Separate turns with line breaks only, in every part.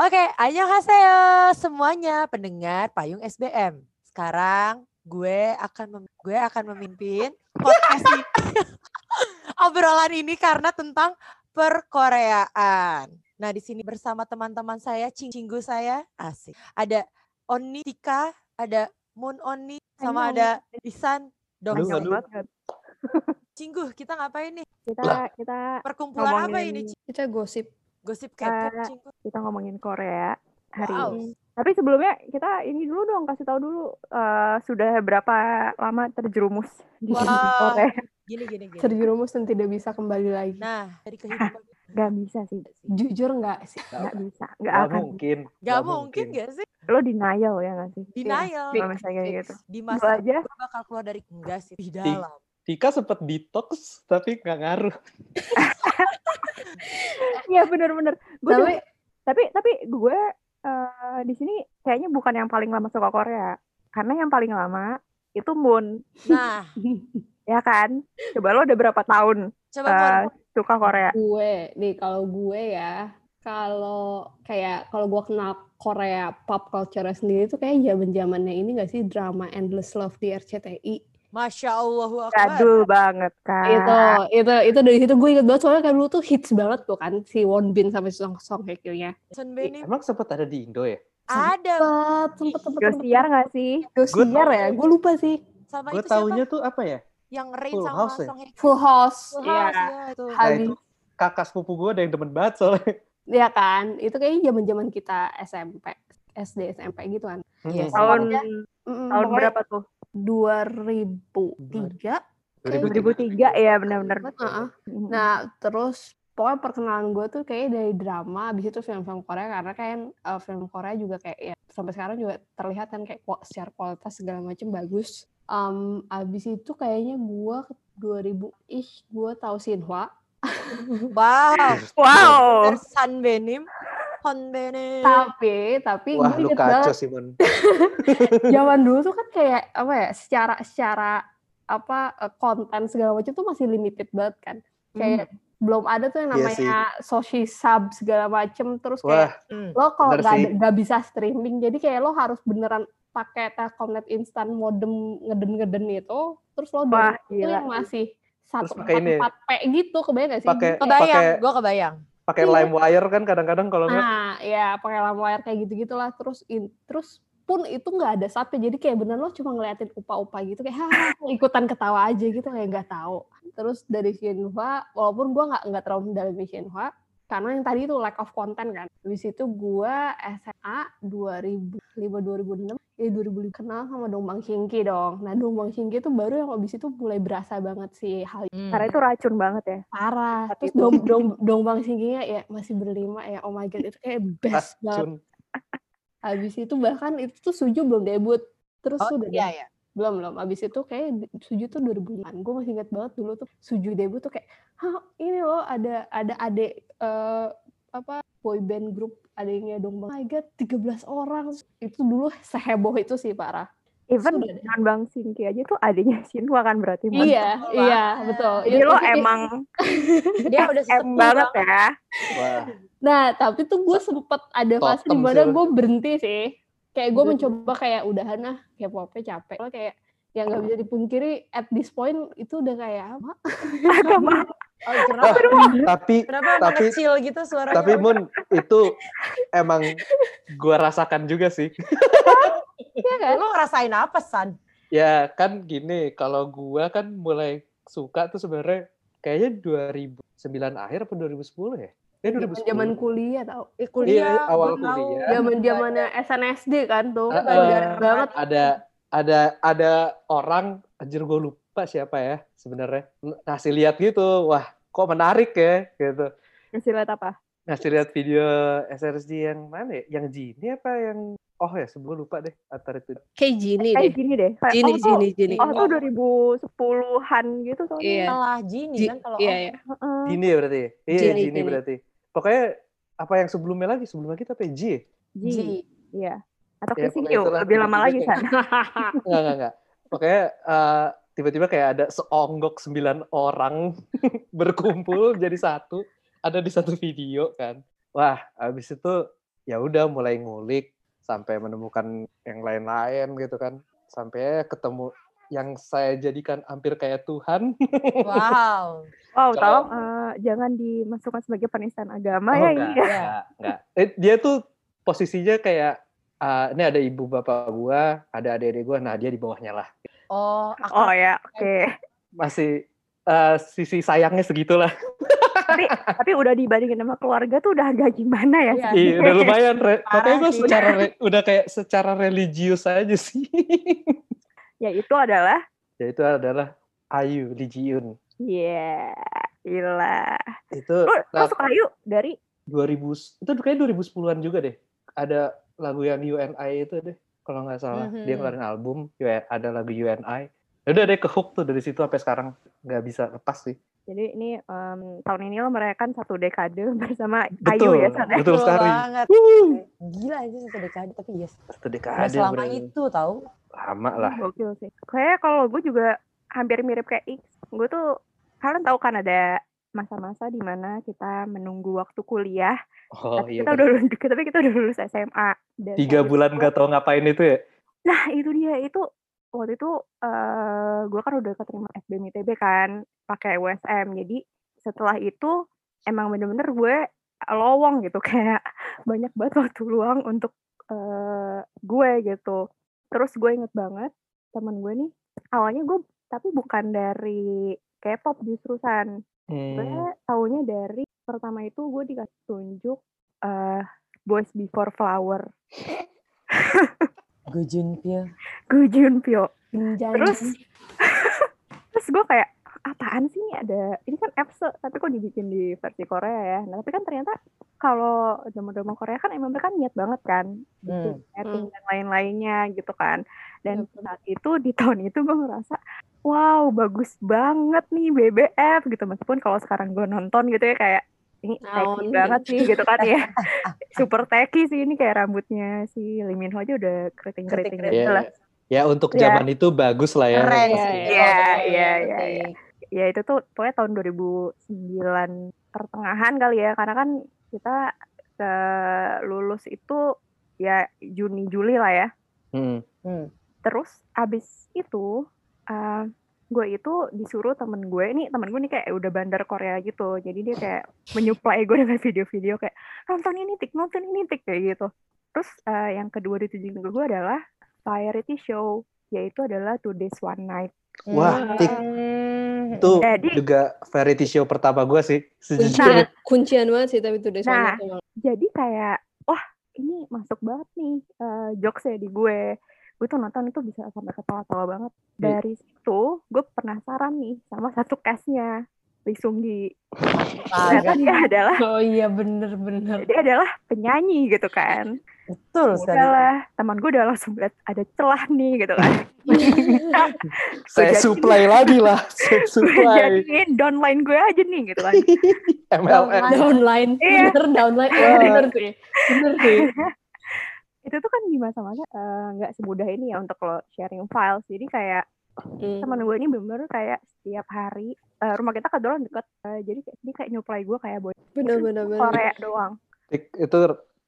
Oke, annyeonghaseyo semuanya pendengar Payung SBM. Sekarang gue akan mem- gue akan memimpin podcast ini. obrolan ini karena tentang perkoreaan. Nah, di sini bersama teman-teman saya, cing cinggu saya, asik. Ada Oni Tika, ada Moon Oni, sama ada Isan
banget.
Cinggu, kita ngapain nih?
Kita kita
Perkumpulan apa ini? Cing?
Kita gosip.
Gosip K-pop,
kita ngomongin Korea hari
Wow.
ini. Tapi sebelumnya kita ini dulu dong kasih tahu dulu eh, sudah berapa lama terjerumus di
Wah.
Korea.
Gini, gini, gini.
Terjerumus dan tidak bisa kembali lagi.
Nah, dari kehidupan
Gak bisa sih,
Jujur nggak sih?
gak bisa, gak
Gak
akan.
mungkin.
Gak mungkin gak sih?
Lo denial ya gak sih?
Denial.
Kalau misalnya kayak
Fix.
gitu.
Di
Lo
masa
aja
gue bakal keluar dari enggak sih di dalam.
Tika sempat detox tapi nggak ngaruh.
Iya bener-bener. Gue
Tapi
tapi tapi gue eh, di sini kayaknya bukan yang paling lama suka Korea. Karena yang paling lama itu Moon,
Nah,
ya kan? Coba lo udah berapa tahun
coba Mon.
suka Korea?
gue, nih kalau gue ya, kalau kayak kalau gue kenal Korea pop culture sendiri tuh kayak zaman zamannya ini gak sih drama Endless Love di RCTI.
Masya Allah
Jadul banget kan.
Itu itu itu dari situ gue inget banget soalnya kayak dulu tuh hits banget tuh kan si Won Bin sampai Song Song Hye Kyo-nya.
Emang sempat ada di Indo ya?
ada
Sempet, sempet, sempet, sempet.
Indosiar gak sih?
Indosiar ya, gue lupa sih.
sama
Gue
itu siapa?
taunya tuh apa ya?
Yang Rain
Full
sama
House ya?
Song Hye Kyo.
Full House,
Full
ya.
House, ya, itu.
Nah itu kakak sepupu gue ada yang demen banget soalnya.
Ya kan, itu kayaknya zaman zaman kita SMP, SD, SMP gitu kan.
Iya sih.
Tahun tahun berapa tuh?
2003.
2003 ya benar-benar.
Heeh. Nah, terus pokoknya perkenalan gue tuh kayak dari drama, habis itu film-film Korea karena kan eh, film Korea juga kayak ya sampai sekarang juga terlihat kan kayak secara kualitas segala macam bagus. Em, abis itu kayaknya gue 2000 ih gue tahu Shinhwa.
Wow.
Wow.
Sun Benim, Hon Benim.
Tapi tapi
Wah
gue
lu
inget banget
kacau sih Mon.
zaman dulu tuh kan kayak apa ya secara secara apa eh, konten segala macam tuh masih limited banget kan kayak belum ada tuh yang
Iya
namanya soshi sub segala macem terus
Wah
kayak
Hmm.
lo kalau nggak nggak bisa streaming jadi kayak lo harus beneran pakai telkomnet instan modem ngeden ngeden itu terus lo
Wah,
itu yang masih satu
ya?
empat p gitu kebayang gak sih
Pakai-
Kebayang, gue kebayang.
Pakai
Iya.
lime wire kan kadang-kadang kalau nggak
Nah, ya pakai lampu kayak gitu gitulah terus in, terus pun itu nggak ada subnya. Jadi kayak bener lo cuma ngeliatin upa-upa gitu kayak "Hah," ikutan ketawa aja gitu kayak nggak tahu. Terus dari Shinhwa walaupun gua nggak nggak terlalu mendalami Shinhwa karena yang tadi itu lack of content kan. Habis itu gua SMA 2005 2006 ya 2005 kenal sama Dongbang Shinki dong nah Dongbang Shinki itu baru yang habis itu mulai berasa banget sih hal
Hmm.
Karena itu racun banget ya.
parah terus
itu.
dong dong dongbang singginya ya masih berlima ya oh my god itu kayak best banget
racun.
habis itu bahkan itu tuh suju belum debut terus
Oh,
udah
iya, iya.
belum belum habis itu kayak suju tuh 2005 gue masih ingat banget dulu tuh suju debut tuh kayak hah ini loh ada ada adik eh, apa boy band grup adiknya dong bang oh my god 13 orang itu dulu seheboh itu sih parah
Even non Bang Singki aja tuh adanya Shinhwa kan berarti.
Iya
betul
iya
banget.
betul
Jadi
Itu
lo emang
Dia udah
M
sesepuh
banget ya.
Wah
Nah, tapi tuh gue sempet ada fase
Totem
di mana gue berhenti sih. Kayak gue
Hmm.
mencoba kayak udahan ah, kayak popnya capek. Soalnya kayak yang nggak bisa dipungkiri at this point itu udah kayak apa?
Agak mahal.
Oh, kenapa?
tapi
Kenapa
tapi-
mengecil gitu suaranya?
tapi Mun itu emang gua rasakan juga sih.
Iya kan?
Lu ngerasain apa, San?
Ya kan gini, kalau gua kan mulai suka tuh sebenarnya kayaknya 2009 akhir apa 2010 ya? Ya 2010.
Zaman kuliah tau.
Eh,
Iya,
kuliah,
awal
gua tahu.
kuliah.
Zaman zamannya SNSD kan tuh.
Heeh.
Bandar banget.
Ada ada ada orang anjir gue lupa siapa ya sebenarnya ngasih lihat gitu. Wah, kok menarik ya gitu.
Ngasih lihat apa?
Ngasih lihat video SRSD yang mana ya? Yang Gini apa yang Oh ya, sebelum lupa deh antara itu.
Kayak Jini
Kayak
deh.
gini deh.
Jini,
oh, tuh-
Jini, Jini.
Oh tuh 2010-an gitu soalnya.
Iya.
Setelah Jini
Ji-
kan kalau
Iya,
oh,
iya.
Heeh.
Gini ya berarti. Iya,
Gini,
Gini
Gini.
berarti. Pokoknya apa yang sebelumnya lagi? Sebelum lagi apa ya? G? ya?
Ji.
Ji.
Iya. Atau
Ya,
lebih lama lagi kan.
Enggak, enggak, enggak. Pokoknya eh, tiba-tiba kayak ada seonggok sembilan orang berkumpul jadi satu. Ada di satu video kan. Wah, habis itu ya udah mulai ngulik sampai menemukan yang lain-lain gitu kan sampai ketemu yang saya jadikan hampir kayak Tuhan
Wow.
Wow,
Kalau-
tolong eh, jangan dimasukkan sebagai penistaan agama
Oh,
ya
enggak,
ini ya.
enggak, enggak. Eh, dia tuh posisinya kayak ah, ini ada ibu bapak gua, ada adik-adik gua, nah dia di bawahnya lah.
Oh, aku
Oh ya, oke.
Masih eh, sisi sayangnya segitulah.
tapi tapi udah dibandingin sama keluarga tuh udah agak gimana ya?
Iya.
Iya, udah lumayan. Re- Makanya
sih.
secara re- udah kayak secara religius aja sih.
ya itu adalah
ya itu adalah Ayu Lee Ji-eun.
ya gila.
Itu
Lu, lu suka Ayu dari
2000 itu kayaknya 2010-an juga deh. Ada lagu yang UNI itu deh. Kalau nggak salah, dia
Mhm.
ngeluarin album, ada lagu UNI. Ya Udah deh ke hook tuh dari situ sampai sekarang nggak bisa lepas sih.
jadi ini em, tahun ini lo merayakan satu dekade bersama
Betul,
Ayu ya San, ya?
betul sekali.
banget.
Wuh,
Gila aja satu dekade tapi yes.
Satu dekade
selama
bro.
itu tahu.
Lama lah.
Gokil sih. Kayak kalau gue juga hampir mirip kayak X. Gue tuh kalian tahu kan ada masa-masa di mana kita menunggu waktu kuliah.
Oh
tapi
iya.
kita udah lulus, tapi kita udah lulus SMA. Dan
Tiga
saat
bulan
itu-
nggak tahu ngapain itu ya.
Nah itu dia itu waktu itu eh gue kan udah keterima SBM ITB kan pakai USM. Jadi setelah itu emang bener-bener gue lowong gitu kayak banyak banget waktu luang untuk eh gue gitu. Terus gue inget banget temen gue nih awalnya gue tapi bukan dari K-pop justru san. Gue
Hmm.
taunya dari pertama itu gue dikasih tunjuk eh Boys Before Flower.
Gue Junpil.
Gue Junpyo. Terus terus gue kayak apaan sih ini ada ini kan EPSE tapi kok dibikin di versi Korea ya. Nah, tapi kan ternyata kalau drama-drama Korea kan emang mereka niat banget kan bikin
Hmm.
setting dan lain-lainnya gitu kan. Dan
Betul.
saat itu di tahun itu gue ngerasa wow bagus banget nih BBF gitu meskipun kalau sekarang gue nonton gitu ya kayak ini tacky
gitu.
banget sih gitu kan ya super tacky sih ini kayak rambutnya si Lee Min Ho aja udah keriting-keriting
Keriting-keriting.
gitu
Ya,
lah
ya untuk
Ya.
zaman itu bagus lah ya.
Keren
Iya, iya.
Iya, ya itu tuh pokoknya tahun 2009 pertengahan kali ya karena kan kita ke lulus itu ya Juni Juli lah ya
Hmm.
Hmm.
terus abis itu eh, gue itu disuruh temen gue ini temen gue nih kayak udah bandar Korea gitu jadi dia kayak menyuplai gue dengan video-video kayak nonton ini tik nonton ini tik kayak gitu terus eh, yang kedua ditunjukin ke gue adalah variety show yaitu adalah Two Days One Night
Wah, Tik.
Hmm.
Itu
Jadi-
juga variety show pertama gue sih
Kuncian,
sejujurnya.
kuncian banget sih tapi
Nah.
soalnya emang.
jadi kayak wah ini masuk banget nih eh, jokesnya di gue gue tuh nonton itu bisa sampai ketawa-tawa banget
Iya.
dari situ gue penasaran nih sama satu castnya Lee Sung Gi ternyata dia adalah
Oh iya bener-bener.
dia adalah penyanyi gitu kan
Betul sekali.
udahlah teman gue udah langsung lihat ada celah nih gitu kan
Saya
jadi-
supply lagi lah. Saya supply.
jadiin downline gue aja nih gitu kan
MLM.
downline,
Iya.
bener downline,
Wah.
bener sih, bener sih.
itu tuh kan di masa-masa eh, nggak semudah ini ya untuk lo sharing files jadi kayak
Hmm.
teman gue ini bener kayak setiap hari eh, rumah kita kebetulan deket eh, jadi kayak dia kayak nyuplai gue kayak boy
Bener bener bener.
Korea doang
Itu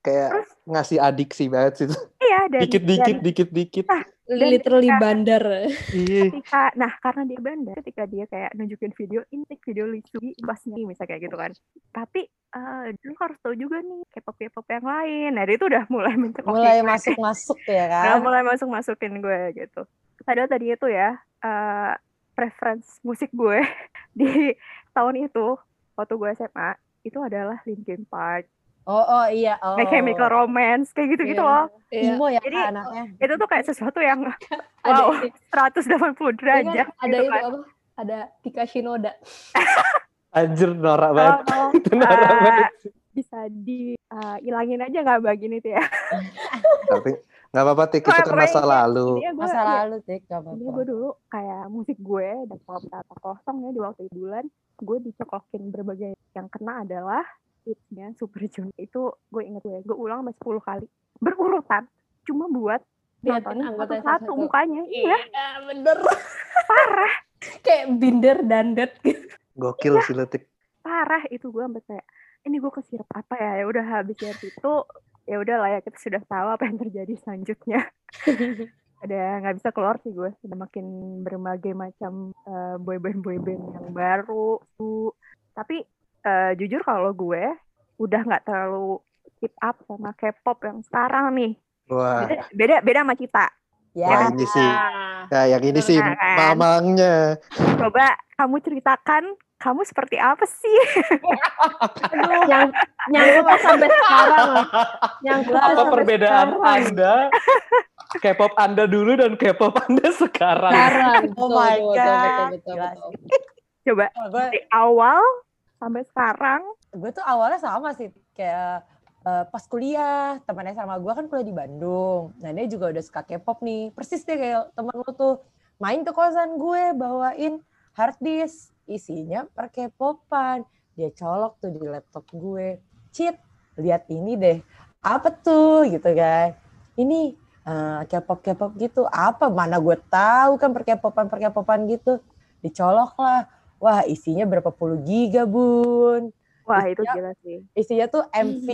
kayak
Terus?
ngasih adiksi banget sih.
iya dan
Dikit-dikit,
dan
dikit-dikit.
Literally bandar.
Iya.
ketika nah karena dia bandar ketika dia kayak nunjukin video intake video lucu pas nih misalnya kayak gitu kan tapi eh lu harus tahu juga nih K-pop K-pop yang lain nah dia itu udah mulai mencekoki
Mulai
gue.
masuk-masuk ya
Udah
kan.
mulai masuk masukin gue gitu padahal tadi itu ya eh preference musik gue di tahun itu waktu gue SMA itu adalah Linkin Park,
Oh, oh iya. Oh.
My Chemical Romance kayak gitu-gitu
Iya.
loh.
Iya.
Imo ya
Jadi,
anaknya.
Itu tuh kayak sesuatu yang
Ada
wow. 180
Iya kan?
derajat
ada
gitu
itu
kan.
apa? Ada Tika Shinoda.
Anjir norak banget.
Kalau
Itu norak
eh,
banget.
bisa dihilangin aja nggak bagian itu ya.
Tapi nggak apa-apa Tik, itu kan masa
Keren,
lalu.
Gue,
Masa lalu, Tik. Gak
Ini gue
apa-apa.
dulu kayak musik gue dan kalau kata kosong ya di waktu itu bulan gue dicekokin berbagai yang kena adalah hitsnya Super Junior itu gue inget gue gue ulang sampai 10 kali berurutan cuma buat
Liatin
nontonin
anggota
satu-satu
satu-satu.
mukanya iya
bener. Parah. Kayak binder dandet gitu.
Gokil sih lo Tik.
parah itu gue sampai kayak ini gue kesirap apa ya ya udah habis dari itu ya udah lah ya kita sudah tahu apa yang terjadi selanjutnya. ada nggak bisa keluar sih gue udah makin berbagai macam uh, boyband boyband yang baru tuh tapi uh, jujur kalau gue udah nggak terlalu keep up sama K-pop yang sekarang nih
Wah,
beda beda, beda sama kita
Ya.
Wah, ini sih. Nah, yang ini sih
Nah, kan?
mamangnya.
coba kamu ceritakan kamu seperti apa sih
Aduh, yang nyangkut sampai sekarang. Nyangkut
Apa
sampai
perbedaan
sekarang.
Anda K-pop Anda dulu dan K-pop Anda sekarang?
Sekarang.
Oh
Betul,
my God.
betul, betul,
Gila
betul.
coba
gue
dari awal sampai sekarang.
Gue tuh awalnya sama sih kayak eh, pas kuliah temannya sama gue kan kuliah di Bandung. Nah dia juga udah suka K-pop nih. Persis deh kayak temen lu tuh. Main ke kosan gue bawain hard disk. Isinya per K-popan. Dia colok tuh di laptop gue. Cheat lihat ini deh. Apa tuh? Gitu kan. Ini eh, K-pop K-pop gitu. Apa? Mana gue tahu kan per K-popan per K-popan gitu. Dicolok lah wah isinya berapa puluh giga bun
wah itu
Isinya-
gila sih
isinya tuh MV,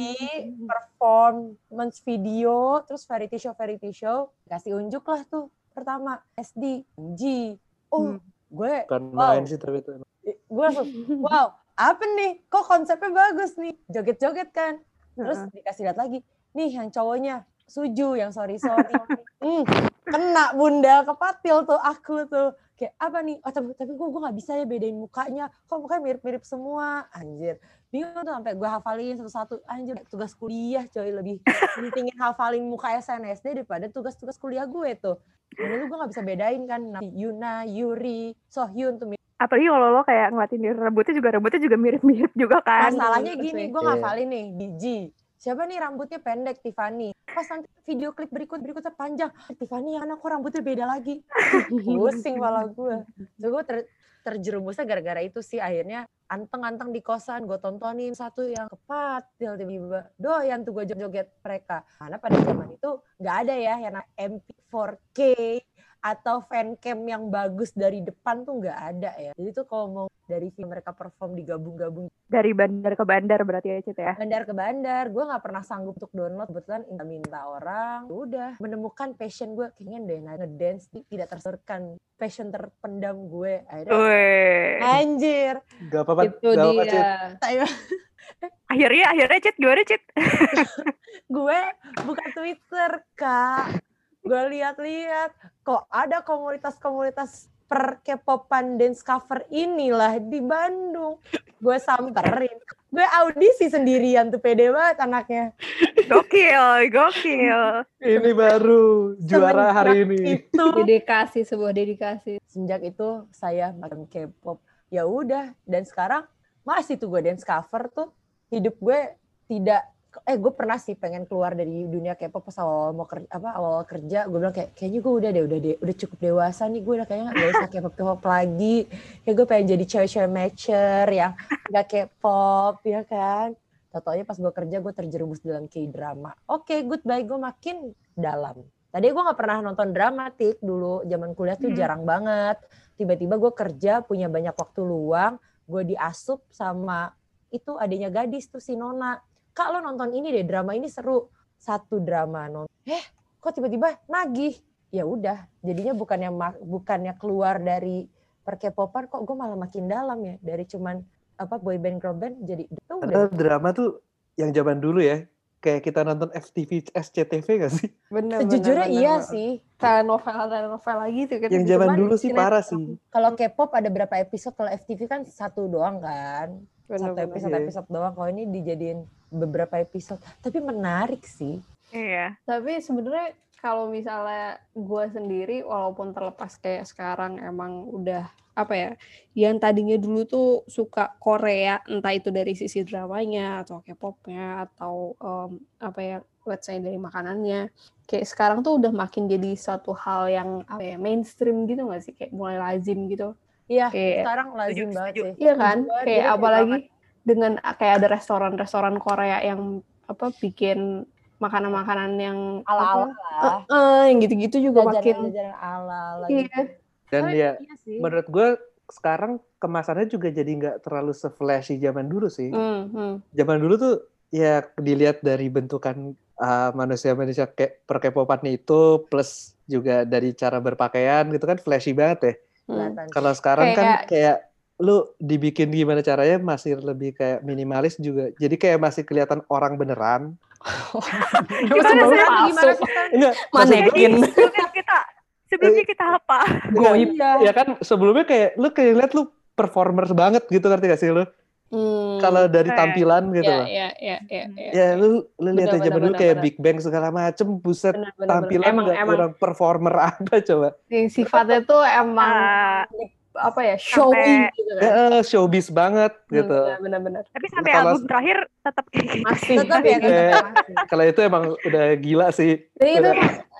performance video, terus variety show, variety show. Kasih unjuk lah tuh pertama SD, G. Oh,
Hmm.
gue,
Bukan
Wow.
main sih tapi itu. emang.
gue langsung, wow, apa nih? Kok konsepnya bagus nih? Joget-joget kan? Terus dikasih lihat lagi, nih yang cowoknya Suju yang sorry sorry. hmm, kena bunda kepatil tuh aku tuh. Kayak apa nih? Oh tapi, tapi gue gue nggak bisa ya bedain mukanya. Kok mukanya mirip-mirip semua? Anjir. Bingung tuh sampai gue hafalin satu-satu. Anjir tugas kuliah coy lebih pentingin hafalin muka SNSD daripada tugas-tugas kuliah gue tuh. Ini tuh gue nggak bisa bedain kan. Nah, Yuna, Yuri, Sohyun tuh
apalagi kalau lo kayak ngeliatin di rambutnya juga rambutnya juga mirip-mirip juga kan
Masalahnya gini,
sih.
gue
Iya.
ngafalin nih, biji. Siapa nih rambutnya pendek, Tiffany. Pas nanti video klip berikut berikutnya panjang, Tiffany yang anak kok rambutnya beda lagi. Pusing malah gue. So, gue ter, terjerumusnya gara-gara itu sih akhirnya anteng-anteng di kosan gue tontonin satu yang kepatil tiba-tiba doyan tuh gue joget mereka karena pada zaman itu nggak ada ya yang namanya MP4K atau fancam yang bagus dari depan tuh nggak ada ya jadi tuh kalau mau dari film mereka perform digabung-gabung
dari bandar ke bandar berarti ya Cit ya
bandar ke bandar gue nggak pernah sanggup untuk download kebetulan minta minta orang udah menemukan passion gue kayaknya deh nah, ngedance tidak tersalurkan passion terpendam gue akhirnya
Weh.
anjir
Gak apa-apa.
Itu
gak Cit.
dia.
akhirnya akhirnya Cit gimana Cit
gue buka Twitter kak gue lihat-lihat kok ada komunitas-komunitas per K-popan dance cover inilah di Bandung. Gue samperin. Gue audisi sendirian tuh pede banget anaknya.
Gokil gokil.
Ini baru juara hari
Semenjak
ini.
itu
Dedikasi, sebuah dedikasi.
sejak itu saya makan K-pop. Ya udah dan sekarang masih tuh gue dance cover tuh. Hidup gue tidak eh gue pernah sih pengen keluar dari dunia K-pop pas awal mau kerja apa awal kerja gue bilang kayak kayaknya gue udah deh udah deh udah cukup dewasa nih gue udah kayaknya nggak usah K-pop K-pop lagi kayak gue pengen jadi cewek-cewek matcher yang nggak K-pop ya kan Totonya pas gue kerja gue terjerumus dalam K-drama. Oke, goodbye gue makin dalam. Tadi gue nggak pernah nonton dramatik dulu zaman kuliah tuh
Hmm.
jarang banget. Tiba-tiba gue kerja punya banyak waktu luang, gue diasup sama itu adanya gadis tuh si Nona. Kak lo nonton ini deh drama ini seru. Satu drama nonton. Eh, kok tiba-tiba nagih? Ya udah, jadinya bukannya bukannya keluar dari perkepopan kok gue malah makin dalam ya dari cuman apa boyband girl band jadi tuh udah
drama tuh yang zaman dulu ya. Kayak kita nonton FTV, SCTV gak sih?
Bener,
Sejujurnya
bener,
iya
bener.
sih.
Telenovela, telenovela gitu kan.
Yang zaman dulu sih parah sih.
Kalau K-pop ada berapa episode? Kalau FTV kan satu doang kan.
Bener,
satu
bener.
episode episode doang. Kalau ini dijadiin beberapa episode. Tapi menarik sih.
iya
Tapi sebenarnya kalau misalnya gue sendiri, walaupun terlepas kayak sekarang emang udah apa ya, yang tadinya dulu tuh suka Korea, entah itu dari sisi dramanya atau K-popnya atau em, apa ya, let's say dari makanannya, kayak sekarang tuh udah makin jadi suatu hal yang apa ya mainstream gitu nggak sih, kayak mulai lazim gitu.
Iya,
Kayak-
sekarang lazim
Setuju,
banget
setuju.
sih.
Iya kan?
Banget,
Kayak apalagi
banget.
dengan kayak ada restoran-restoran Korea yang apa bikin makanan-makanan yang
ala-ala
eh, eh, yang gitu-gitu juga makin
Jajanan-jajanan ala-ala
iya.
gitu.
Dan
Tapi
ya
iya sih.
menurut gue sekarang kemasannya juga jadi nggak terlalu se-flashy zaman dulu sih.
Hmm, hmm.
Zaman dulu tuh ya dilihat dari bentukan uh, manusia-manusia kayak per K-popan itu plus juga dari cara berpakaian gitu kan flashy banget ya.
Hmm.
Kelihatan.
Kalau sekarang kan
Kayak-
kayak lu dibikin gimana caranya masih lebih kayak minimalis juga. Jadi kayak masih kelihatan orang beneran.
Gimana sih?
Gimana?
Enggak,
Manekin.
sebelumnya kita sebelumnya kita apa?
Goib.
Iya.
Ya kan sebelumnya kayak lu kayak lihat lu performer banget gitu ngerti gak sih lu?
Hmm.
Kalau dari
Kayak-
tampilan gitu
ya,
loh.
ya, ya, ya, ya.
Ya lu lu lihat aja dulu kayak
benar.
Big Bang segala macem buset
Benar, benar,
tampilan
benar. Emang,
nggak
emang.
kurang performer apa coba.
Yang sifatnya tuh emang
Ah,
apa ya showy gitu kan.
Ya, eh, showbiz banget gitu.
Hmm, Benar-benar.
tapi sampai
Kalau-
album terakhir tetap kayak gitu.
Masih.
Tetap ya,
Iya.
tetap masih.
Kalau itu emang udah gila sih.
Jadi itu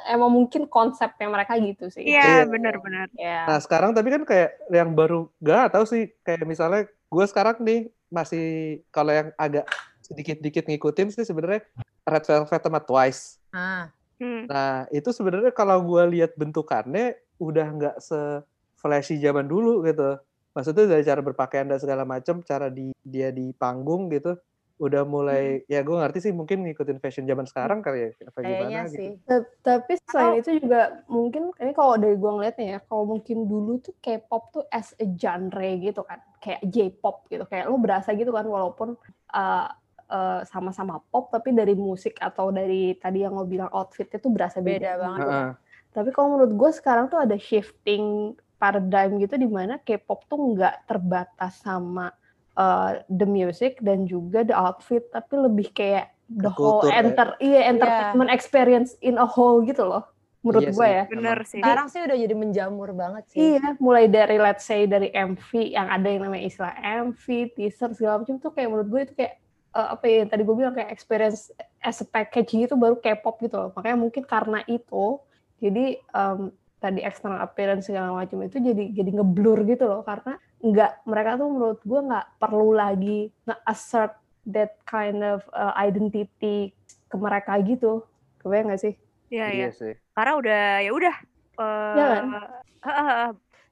emang mungkin konsepnya mereka gitu sih.
Iya,
Iya.
benar-benar.
Ya.
Nah sekarang tapi kan kayak yang baru gak tahu sih kayak misalnya gue sekarang nih masih kalau yang agak sedikit-dikit ngikutin sih sebenarnya Red Velvet sama Twice.
Ah,
Hmm.
Nah itu sebenarnya kalau gue lihat bentukannya udah nggak se flashy zaman dulu gitu. Maksudnya dari cara berpakaian dan segala macam, cara di dia di panggung gitu, udah mulai ya gue ngerti sih mungkin ngikutin fashion zaman sekarang kali ya apa
kayaknya
gimana gitu.
sih.
Ta- Tapi selain itu juga mungkin ini kalau dari gua ngeliatnya ya, kalau mungkin dulu tuh K-pop tuh as a genre gitu kan, kayak J-pop gitu, kayak lo berasa gitu kan walaupun uh, uh, sama-sama pop tapi dari musik atau dari tadi yang lo bilang outfitnya tuh berasa beda,
Beda banget.
gitu.
Heeh.
Tapi kalau menurut gue sekarang tuh ada shifting paradigm gitu di mana K-pop tuh nggak terbatas sama uh, the music dan juga the outfit, tapi lebih kayak the whole
Kultur ya.
enter iya entertainment experience in a whole gitu loh. Menurut
Iya
gue
sih.
ya.
Bener sih.
Sekarang sih udah jadi menjamur banget sih.
Iya, mulai dari let's say dari MV yang ada yang namanya istilah MV, teaser segala macam tuh kayak menurut gue itu kayak eh, apa ya tadi gue bilang kayak experience as a package gitu baru K-pop gitu loh. Makanya mungkin karena itu jadi em, tadi external appearance segala macam itu jadi jadi ngeblur gitu loh karena nggak mereka tuh menurut gue nggak perlu lagi nge-assert that kind of uh, identity ke mereka gitu. Kebayang nggak sih?
Iya, iya.
Iya sih.
Karena udah ya udah eh,
Iya kan?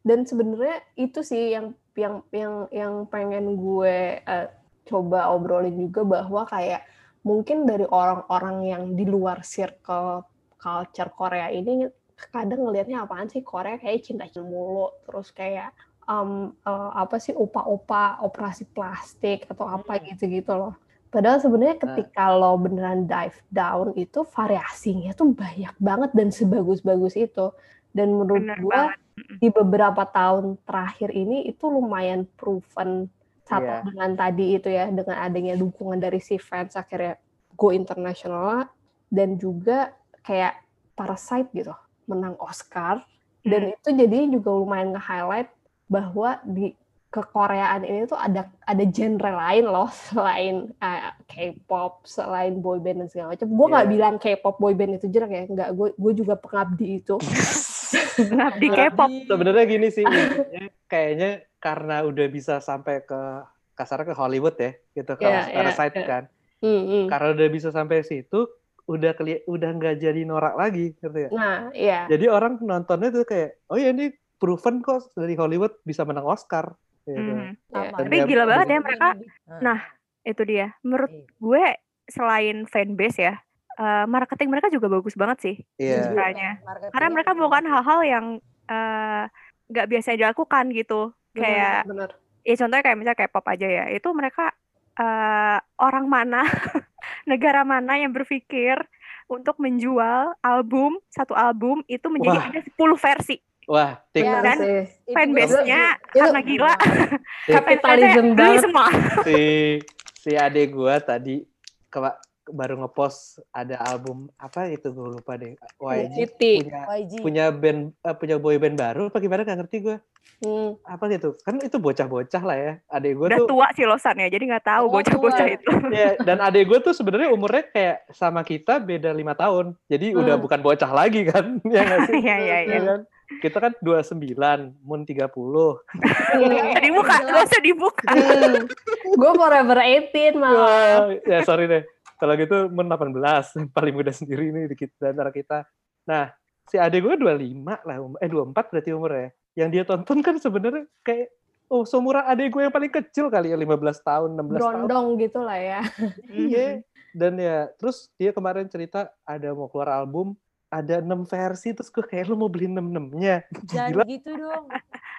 dan sebenarnya itu sih yang yang yang yang pengen gue eh, coba obrolin juga bahwa kayak mungkin dari orang-orang yang di luar circle culture Korea ini kadang ngelihatnya apaan sih Korea kayak cinta mulu terus kayak em, eh, apa sih upa-upa operasi plastik atau apa
Hmm.
gitu-gitu loh padahal sebenarnya
Nah.
ketika lo beneran dive down itu variasinya tuh banyak banget dan sebagus-bagus itu dan menurut
Bener
gue
banget.
di beberapa tahun terakhir ini itu lumayan proven satu
Iya.
dengan tadi itu ya dengan adanya dukungan dari si fans akhirnya go internasional dan juga kayak Parasite gitu menang Oscar dan itu jadi juga lumayan nge-highlight bahwa di kekoreaan ini tuh ada ada genre lain loh selain eh, K-pop, selain boyband dan segala macam. Gue nggak
Iya.
bilang K-pop boyband itu jelek ya, nggak. Gue gue juga pengabdi itu.
Ngabdi K-pop.
Sebenarnya gini sih, kayaknya karena udah bisa sampai ke kasarnya ke Hollywood ya, gitu kalau
Iya, iya,
Parasite
iya.
kan.
Hmm, hmm.
Karena udah bisa sampai situ, udah keli udah nggak jadi norak lagi, ngerti ya?
Nah, iya.
Jadi orang nontonnya tuh kayak, oh ya ini proven kok dari Hollywood bisa menang Oscar. Gitu.
Sama.
Dan
Tapi
dia-
gila banget ya mereka.
Nah,
Nah, itu dia. Menurut
Iya.
gue selain fanbase ya, eh, marketing mereka juga bagus banget sih
Iya.
sebenarnya.
marketingnya
Karena mereka melakukan
bagus.
hal-hal yang eh, nggak biasa dilakukan gitu. Kayak
benar.
ya contohnya kayak misalnya K-pop aja ya. Itu mereka eh, orang mana, negara mana yang berpikir untuk menjual album satu album itu menjadi
Wah.
ada 10 versi.
Wah,
kan?
sih.
Itu
Fanbase-nya karena gila.
Kapitalism
Beli
banget.
semua.
si si adek gua tadi ke, baru ngepost ada album apa itu gue lupa deh YG
City.
punya
YG.
punya band eh, punya boy band baru apa gimana nggak ngerti gue
Hmm.
apa gitu kan itu bocah-bocah lah ya adek gue
Udah
tuh
tua sih Losan ya, jadi nggak tahu
Oh,
bocah-bocah itu.
ya, dan adek gue tuh sebenarnya umurnya kayak sama kita beda lima tahun jadi udah
Hmm.
bukan bocah lagi kan ya nggak sih
Iya, iya, iya.
Ya kan? kita kan 29 Moon 30
Nggak usah dibuka, nggak usah dibuka.
Hmm. Gue forever 18 malah.
Wah, ya sorry deh. Kalau gitu Moon 18, paling muda sendiri nih di kita, di antara kita. Nah, si adik gue 25 lah, um- eh 24 berarti umurnya. Yang dia tonton kan sebenarnya kayak oh seumuran adik gue yang paling kecil kali ya 15 tahun, 16 tahun.
Brondong gitu lah ya.
Iya. dan ya terus dia kemarin cerita ada mau keluar album ada enam versi terus gue kayak lu mau beli enam enamnya
Jangan gitu dong.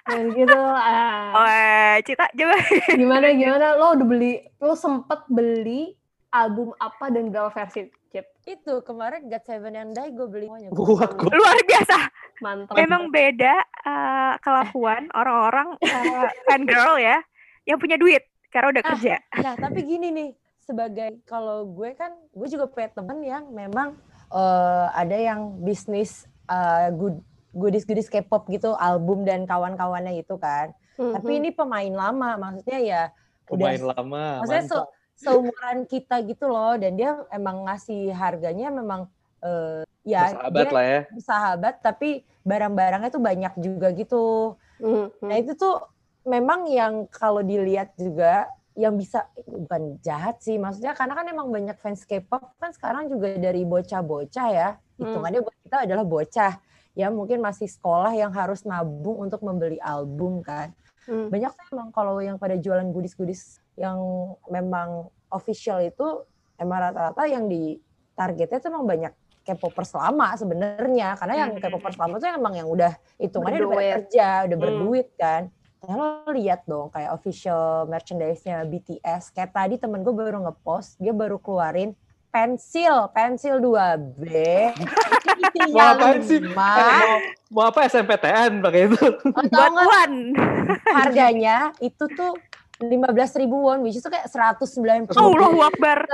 Dan gitu. ah.
Oh, eh, Cita coba.
Gimana gimana? Lo udah beli? Lo sempet beli album apa dan berapa versi? Cip.
Itu kemarin God Seven yang Die gue beli semuanya.
Wah, gua-
Luar biasa.
Mantap.
Memang beda eh, kelakuan orang-orang eh, fan girl ya yang punya duit karena udah
Ah.
kerja.
Nah, tapi gini nih, sebagai kalau gue kan, gue juga punya temen yang memang eh, ada yang bisnis eh, good goodies-goodies K-pop gitu, album dan kawan-kawannya itu kan. Tapi
Mhm.
ini pemain lama, maksudnya ya
pemain
udah
lama
maksudnya
mantap.
Seumuran kita gitu loh, dan dia emang ngasih harganya memang eh, ya
Bersahabat
dia
lah ya
bersahabat, tapi barang-barangnya tuh banyak juga gitu.
Mhm.
Nah itu tuh memang yang kalau dilihat juga yang bisa bukan jahat sih maksudnya karena kan emang banyak fans K-pop kan sekarang juga dari bocah-bocah ya hitungannya buat kita adalah bocah ya mungkin masih sekolah yang harus nabung untuk membeli album kan
Mhm.
banyak tuh emang kalau yang pada jualan goodies-goodies yang memang official itu emang rata-rata yang di targetnya tuh emang banyak K-popers lama sebenarnya karena yang
Hmm.
K-popers lama tuh emang yang udah hitungannya udah kerja udah
Hmm.
berduit kan Nah, lo lihat dong kayak official merchandise-nya BTS kayak tadi temen gue baru ngepost dia baru keluarin pensil pensil 2B
Mau ngapain sih? Eh, mau, mau apa SMPTN pakai itu?
Buat Wan.
harganya itu tuh 15.000 ribu won, which is kayak 190
Allahu Akbar.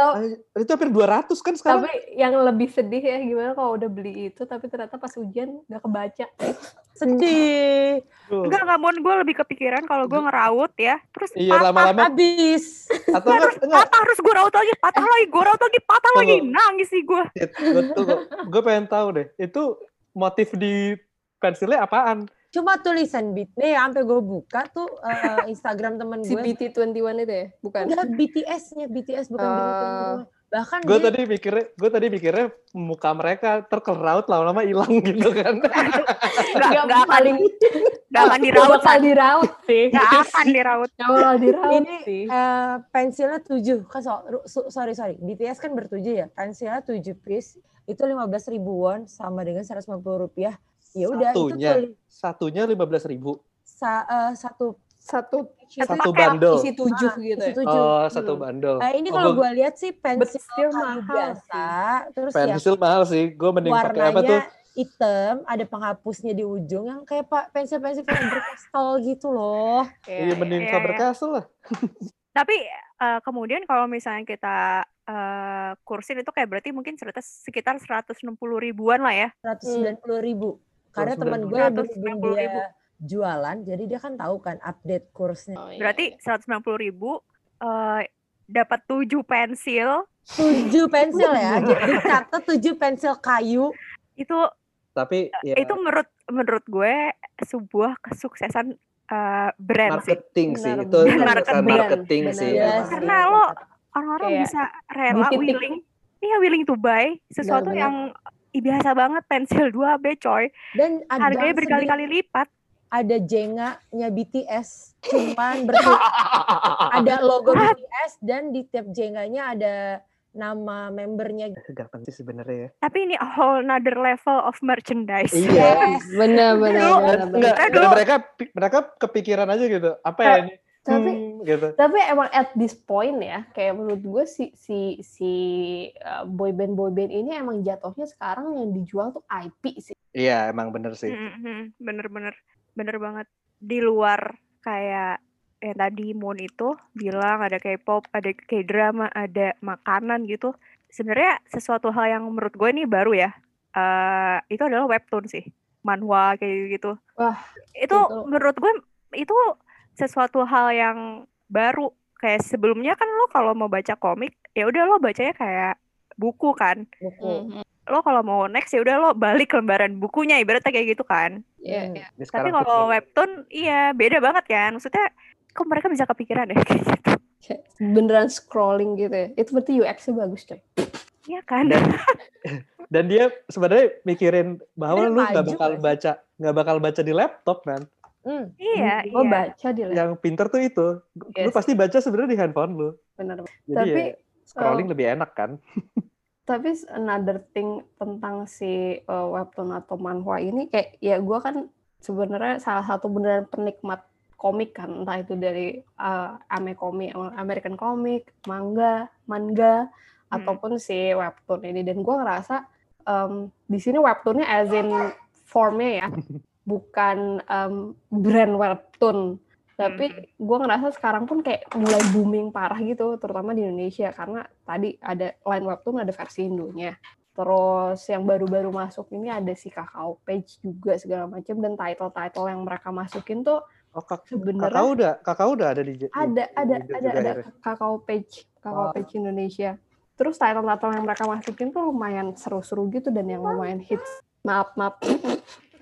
itu hampir 200 kan sekarang.
Tapi yang lebih sedih ya gimana kalau udah beli itu tapi ternyata pas ujian nggak kebaca.
Sedih.
Duh.
Enggak, enggak, Mon. Gue lebih kepikiran kalau gue ngeraut ya. Terus
Iya
patah.
lama-lama
Habis.
atau enggak, enggak
Patah harus gue raut lagi. Patah lagi. Gue raut lagi. Patah lagi.
Tunggu.
Nangis sih gue.
gue pengen tahu deh itu motif di pensilnya apaan?
Cuma tulisan beat. Nih sampai gue buka tuh eh, Instagram temen
Si
gue.
BT21 itu ya? Bukan.
Enggak BTS-nya, BTS bukan
Oh.
BT21. Bahkan
Gue
dia
tadi mikirnya, gue tadi mikirnya muka mereka terkeraut lama-lama hilang gitu kan.
Enggak,
Nggak
enggak akan,
paling
enggak akan
nggak
diraut.
diraut sih.
Enggak akan diraut.
Nggak diraut
Ini
sih.
eh, pensilnya 7 kan so, so- sorry sorry BTS kan bertujuh ya pensilnya 7 piece itu 15.000 ribu won sama dengan 150 rupiah ya udah itu
Satunya.
tuh
Satunya 15 ribu.
sa- eh, satu
Satu
itu
Satu bundle.
isi tujuh
Ah,
gitu
isi
ya.
tujuh.
Oh, satu
Hmm.
bandel.
Nah, ini
Oh,
kalau
gua-
gue lihat sih pensil
mahal
biasa terus ya
pensil mahal sih. Gue mending pakai apa tuh?
warnanya hitam ada penghapusnya di ujung yang kayak pak pensil-pensil Faber Castell gitu loh
Iya, mending
iya,
Faber
iya.
Castell lah.
Tapi eh, kemudian kalau misalnya kita eh, kursin itu kayak berarti mungkin serta- sekitar 160 ribuan lah ya.
190 ribu karena teman gue
190.000.
berhubung dia jualan jadi dia kan tahu kan update kursnya
Oh, iya,
Berarti
iya.
190 ribu eh, dapat 7 pensil.
tujuh pensil ya jadi catat tujuh pensil kayu
Itu
Tapi ya
itu menurut menurut gue sebuah kesuksesan eh, brand sih.
marketing sih.
Benar,
Itu
benar.
kesuksesan
Benar,
marketing
benar.
sih.
Iya sih.
Karena lo orang-orang
Kayak
bisa rela willing iya willing to buy sesuatu
Benar,
yang ih, biasa banget pensil 2B coy.
dan ada
Harganya berkali-kali lipat.
ada jenganya BTS cuman ada logo BTS dan di tiap jenganya ada nama membernya
Gak penting sebenarnya ya.
Tapi ini a whole another level of merchandise.
Iya.
Benar benar benar.
Enggak,
dulu-
mereka mereka kepikiran aja gitu. Apa ya ini?
Tapi
Hmm, gitu.
tapi emang at this point ya kayak menurut gue si si si uh, boyband boyband ini emang jatuhnya sekarang yang dijual tuh IP sih
Iya, emang bener sih.
Mm-mm, Bener-bener, bener banget. Di luar kayak yang tadi Moon itu bilang ada K-pop, ada K-drama, ada makanan gitu. Sebenarnya sesuatu hal yang menurut gue ini baru ya. eh itu adalah webtoon sih, manhwa kayak gitu.
Wah,
itu
itu-
menurut gue itu sesuatu hal yang baru. Kayak sebelumnya kan lo kalau mau baca komik, ya udah lo bacanya kayak buku kan.
buku
Lo kalau mau next ya udah lo balik lembaran bukunya ibaratnya kayak gitu kan.
Iya,
Hmm.
iya.
Ini
Tapi kalau webtoon, iya beda banget kan. Maksudnya, kok mereka bisa kepikiran ya kayak gitu?
Beneran scrolling gitu ya. Itu berarti UX-nya bagus coy.
Iya kan?
Dan, dan dia sebenarnya mikirin bahwa
Dia
lu nggak bakal
sih?
baca nggak bakal baca di laptop kan.
Hmm.
iya,
Gue
iya.
baca di laptop.
Yang pinter tuh itu. Lu
Yes.
pasti baca sebenarnya di handphone lu.
Bener.
Jadi
Tapi
ya, scrolling lebih enak kan.
Tapi another thing tentang si uh, webtoon atau manhwa ini kayak ya gue kan sebenarnya salah satu beneran penikmat komik kan entah itu dari uh, ame komik American komik manga manga
Hmm.
ataupun si webtoon ini dan gue ngerasa um, di sini webtoonnya as in formnya ya bukan um, brand webtoon. Tapi
Hmm.
gue ngerasa sekarang pun kayak mulai booming parah gitu terutama di Indonesia. Karena tadi ada line webtoon ada versi Indonya. Terus yang baru-baru masuk ini ada si kakao page juga segala macam dan title-title yang mereka masukin tuh
Oh, kak,
sebenarnya
kakak udah, kakak udah ada di di-
ada
di
ada ada ada
akhirnya.
kakao page kakao
Wow.
page Indonesia. Terus title-title yang mereka masukin tuh lumayan seru-seru gitu dan yang lumayan hits. Maaf maaf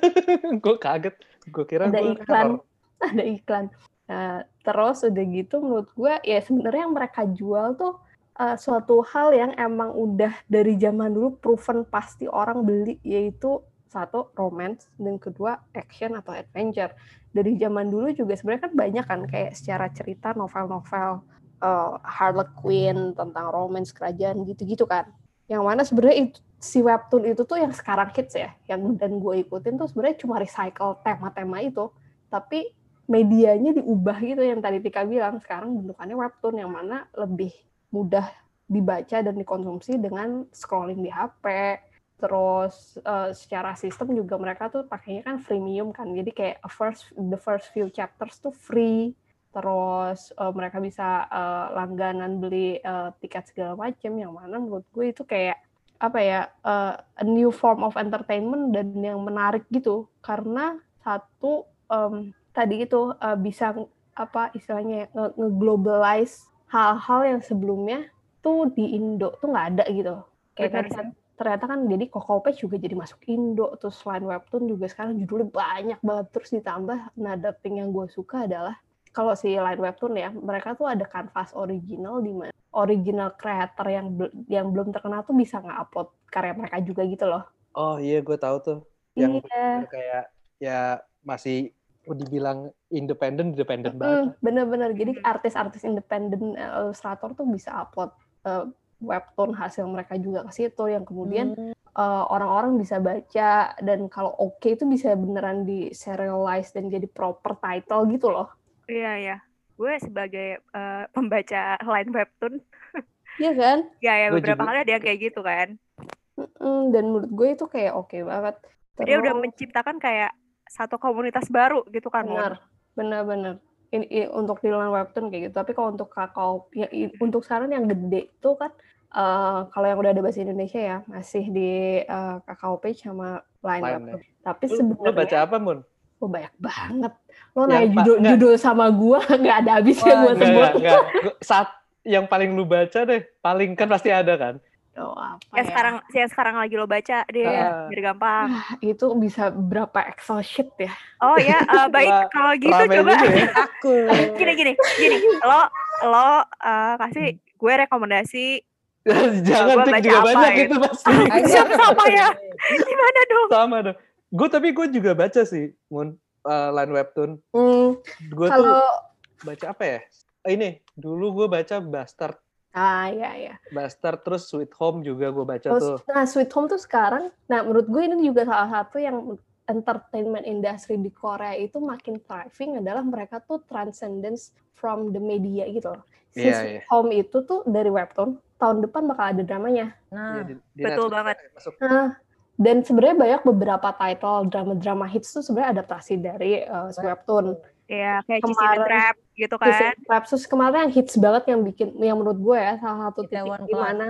gue kaget. Gue kira
ada
gue
iklan. ada iklan. Nah, terus udah gitu menurut gue ya sebenarnya yang mereka jual tuh uh, suatu hal yang emang udah dari zaman dulu proven pasti orang beli yaitu satu romance dan kedua action atau adventure. Dari zaman dulu juga sebenarnya kan banyak kan kayak secara cerita novel-novel uh, Harlequin tentang romance kerajaan gitu-gitu kan. Yang mana sebenarnya itu si webtoon itu tuh yang sekarang hits ya yang dan gue ikutin tuh sebenarnya cuma recycle tema-tema itu tapi medianya diubah gitu yang tadi Tika bilang. Sekarang bentukannya webtoon yang mana lebih mudah dibaca dan dikonsumsi dengan scrolling di HP terus uh, secara sistem juga mereka tuh pakainya kan freemium kan jadi kayak first the first few chapters tuh free. Terus uh, mereka bisa uh, langganan beli uh, tiket segala macam yang mana menurut gue itu kayak apa ya uh, a new form of entertainment dan yang menarik gitu. Karena satu um, tadi itu uh, bisa apa istilahnya nge- nge-globalize hal-hal yang sebelumnya tuh di Indo tuh nggak ada gitu. Kayak kan ternyata kan jadi Coco Page juga jadi masuk Indo terus selain webtoon juga sekarang judulnya banyak banget. Terus ditambah nada yang gue suka adalah kalau si line webtoon ya mereka tuh ada kanvas original di mana original creator yang bel- yang belum terkenal tuh bisa nge-upload karya mereka juga gitu loh
Oh iya, gue tahu tuh. Yang
iya
kayak ya masih dibilang independen, independen banget.
Mm, bener-bener jadi artis-artis independen eh, ilustrator tuh bisa upload eh, webtoon hasil mereka juga ke situ yang kemudian
Hmm.
eh, orang-orang bisa baca dan kalau oke itu bisa beneran di serialize dan jadi proper title gitu loh
Iya ya. Gue sebagai eh, pembaca line webtoon,
Iya kan
ya ya beberapa
juga.
kali ada yang kayak gitu kan.
Mm, dan menurut gue itu kayak oke banget
Dia udah
Terus-
menciptakan kayak satu komunitas baru gitu kan.
Benar benar-benar ini, ini untuk di line webtoon kayak gitu tapi kalau untuk kakao ya, untuk sekarang yang gede itu kan eh, kalau yang udah ada bahasa Indonesia ya masih di eh, kakao page sama line
Line,
webtoon tapi
Lu, lu
sebenarnya
baca apa, Mun?
Oh, banyak banget lo nanya judul judul sama gua nggak ada habisnya
Wah,
gua
Enggak,
sebut
enggak, enggak. Gua- Saat yang paling lu baca deh, paling kan pasti ada kan?
oh, apa
Yang
ya?
sekarang yang sekarang lagi lo baca deh,
Ah.
biar gampang.
Ah, itu bisa berapa Excel sheet ya
Oh ya, eh, baik
Wah,
kalau gitu
Rame
coba
ya.
Aku.
gini gini gini. Lo lo eh, kasih gue rekomendasi
Jangan
gua baca
juga
apa
banyak
gitu.
itu pasti.
Siapa sama ya? gimana dong?
Sama dong. Gue tapi gue juga baca sih, Mun. eh, line webtoon.
hmm,
Gue tuh
kalau
baca apa ya? Eh, Ini, dulu gue baca Bastard.
ah ya ya
Bastard terus Sweet Home juga gue baca
Terus,
tuh.
nah Sweet Home tuh sekarang, nah menurut gue ini juga salah satu yang entertainment industry di Korea itu makin thriving adalah mereka tuh transcendence from the media gitu loh. Si
Iya,
Sweet
iya.
Home itu tuh dari webtoon, tahun depan bakal ada dramanya.
Nah,
Iya, di- di
betul
Netflix
banget.
Masuk.
Nah, dan sebenarnya banyak beberapa title drama-drama hits tuh sebenarnya adaptasi dari uh, si webtoon.
Ya kayak
Kemarin-
Trap gitu kan.
and Clap. Terus kemarin yang hits banget yang bikin yang menurut gue ya salah satu titik
Itaewon
di
Class.
mana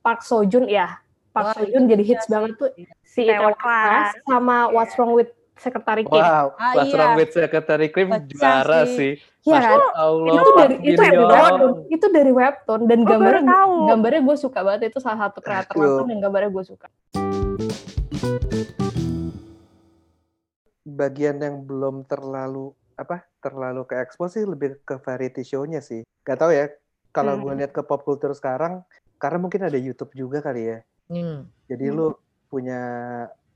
Park Seo Joon ya Park Seo Joon jadi
iya
hits banget tuh si
Itaewon
Class sama What's Wrong with Secretary Kim.
Wow,
Ah,
What's
iya.
Wrong with Secretary Kim
Pecah
juara
sih.
sih.
Iya kan?
Allah,
Itu dari itu dari webtoon, itu dari webtoon dan
baru
gambarnya gambarnya gue suka banget itu salah satu kreator webtoon yang gambarnya gue suka.
Bagian yang belum terlalu apa terlalu ke expose sih lebih ke variety show-nya sih. Gak tau ya. Kalau gue
Hmm.
lihat ke pop culture sekarang, karena mungkin ada YouTube juga kali ya.
Hmm.
Jadi
Hmm.
lu punya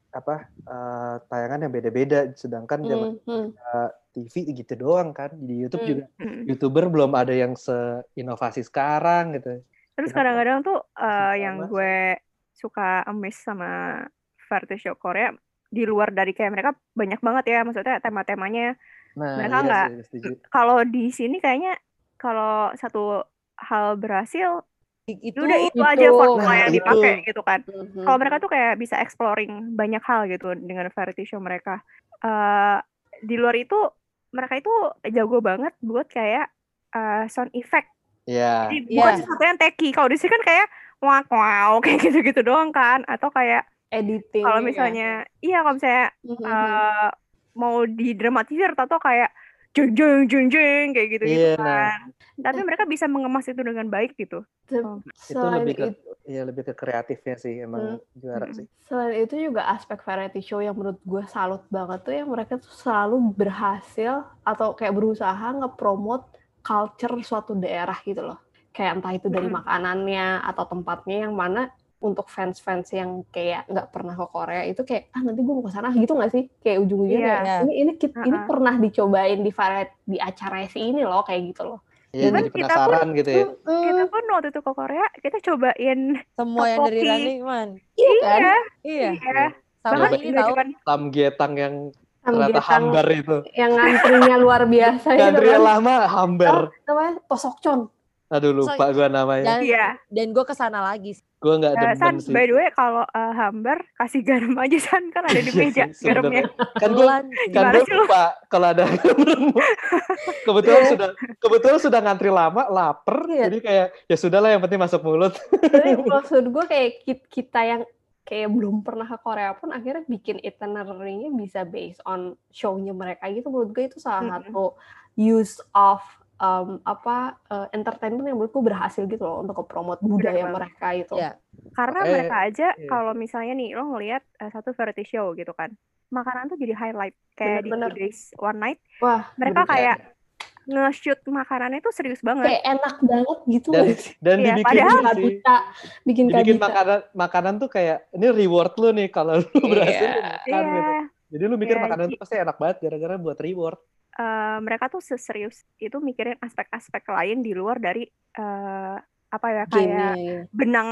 apa eh, tayangan yang beda-beda. Sedangkan zaman
Hmm, hmm,
TV gitu doang kan. Di YouTube
Hmm.
juga
Hmm.
youtuber belum ada yang seinovasi sekarang gitu.
Terus kadang-kadang tuh eh, yang gue suka amazed sama variety show Korea di luar dari kayak mereka banyak banget ya maksudnya tema-temanya
Nah,
Mereka
iya
nggak-
setuju.
kalau di sini kayaknya kalau satu hal berhasil
itu
ya udah itu,
itu.
aja formula
Nah,
yang
itu.
dipakai gitu kan
Mhm.
kalau mereka tuh kayak bisa exploring banyak hal gitu dengan variety show mereka Eh di luar itu mereka itu jago banget buat kayak eh, sound effect
Iya.
jadi
Iya.
bukan sesuatu yang techy kalau di sini kan kayak wow wow kayak gitu-gitu doang kan atau kayak
editing
kalau misalnya iya kalau misalnya
Mhm.
eh, mau didramatisir atau kayak jeng jeng jeng jeng kayak gitu gitu
Iya, nah.
kan tapi mereka bisa mengemas itu dengan baik gitu
Se-
Itu lebih ke
itu,
Iya lebih ke kreatifnya sih emang juara
Mm-mm.
sih.
selain itu juga aspek variety show yang menurut gue salut banget tuh yang mereka tuh selalu berhasil atau kayak berusaha ngepromot culture suatu daerah gitu loh. Kayak entah itu dari
Mm-mm.
makanannya atau tempatnya yang mana untuk fans-fans yang kayak nggak pernah ke Korea itu kayak ah nanti gue mau ke sana gitu nggak sih? Kayak ujung-ujungnya
Iya.
kayak ini ini kit- ini
Uh-uh.
pernah dicobain di variety di acara si ini loh kayak gitu loh.
Iya jadi
kita
penasaran gitu ya.
kita pun waktu itu ke Korea kita cobain
semua yang dari. Running Man.
Iya kan?
iya
Iya.
iya
Sama ini tahu
cuma
Samgyetang yang ternyata hambar itu.
yang ngantrinya luar biasa
Gandri
kan.
lama hambar.
Namanya Tosokchon.
Aduh lupa gua namanya.
Dan,
iya
dan gue ke sana lagi.
Gua nggak
Eh,
demen
San
sih.
by the way kalau eh, hambar kasih garam aja San kan ada di
Iya
meja garamnya.
Kan gua
Bulan.
kan
lu?
lupa kalau ada kebetulan sudah kebetulan sudah ngantri lama lapar
Iya.
jadi kayak ya sudahlah yang penting masuk mulut
Tapi maksud gue kayak kit- kita yang kayak belum pernah ke Korea pun akhirnya bikin itinerary-nya bisa based on show-nya mereka gitu menurut gue itu salah
Mm-mm.
satu use of um, apa uh, entertainment yang menurut gue berhasil gitu loh untuk promote budaya
banget.
mereka itu.
Iya.
karena
Makanya-
mereka aja
iya.
kalau misalnya nih lo ngelihat eh, satu variety show gitu kan makanan tuh jadi highlight kayak
Bener-bener.
di Days One Night
Wah,
mereka
bener.
kayak nge-shoot makanannya tuh serius banget
kayak enak banget gitu
dan dan
Iya,
dibikin
padahal-
sih
Kabita, bikin
dibikin
kabita.
makanan makanan tuh kayak ini reward lu nih kalau lu
Iya.
berhasil lu makan
Iya,
gitu jadi lu mikir
Iya,
makanan tuh pasti enak banget gara-gara buat reward
eh, mereka tuh seserius itu mikirin aspek-aspek lain di luar dari eh, apa ya kayak
Game-nya.
benang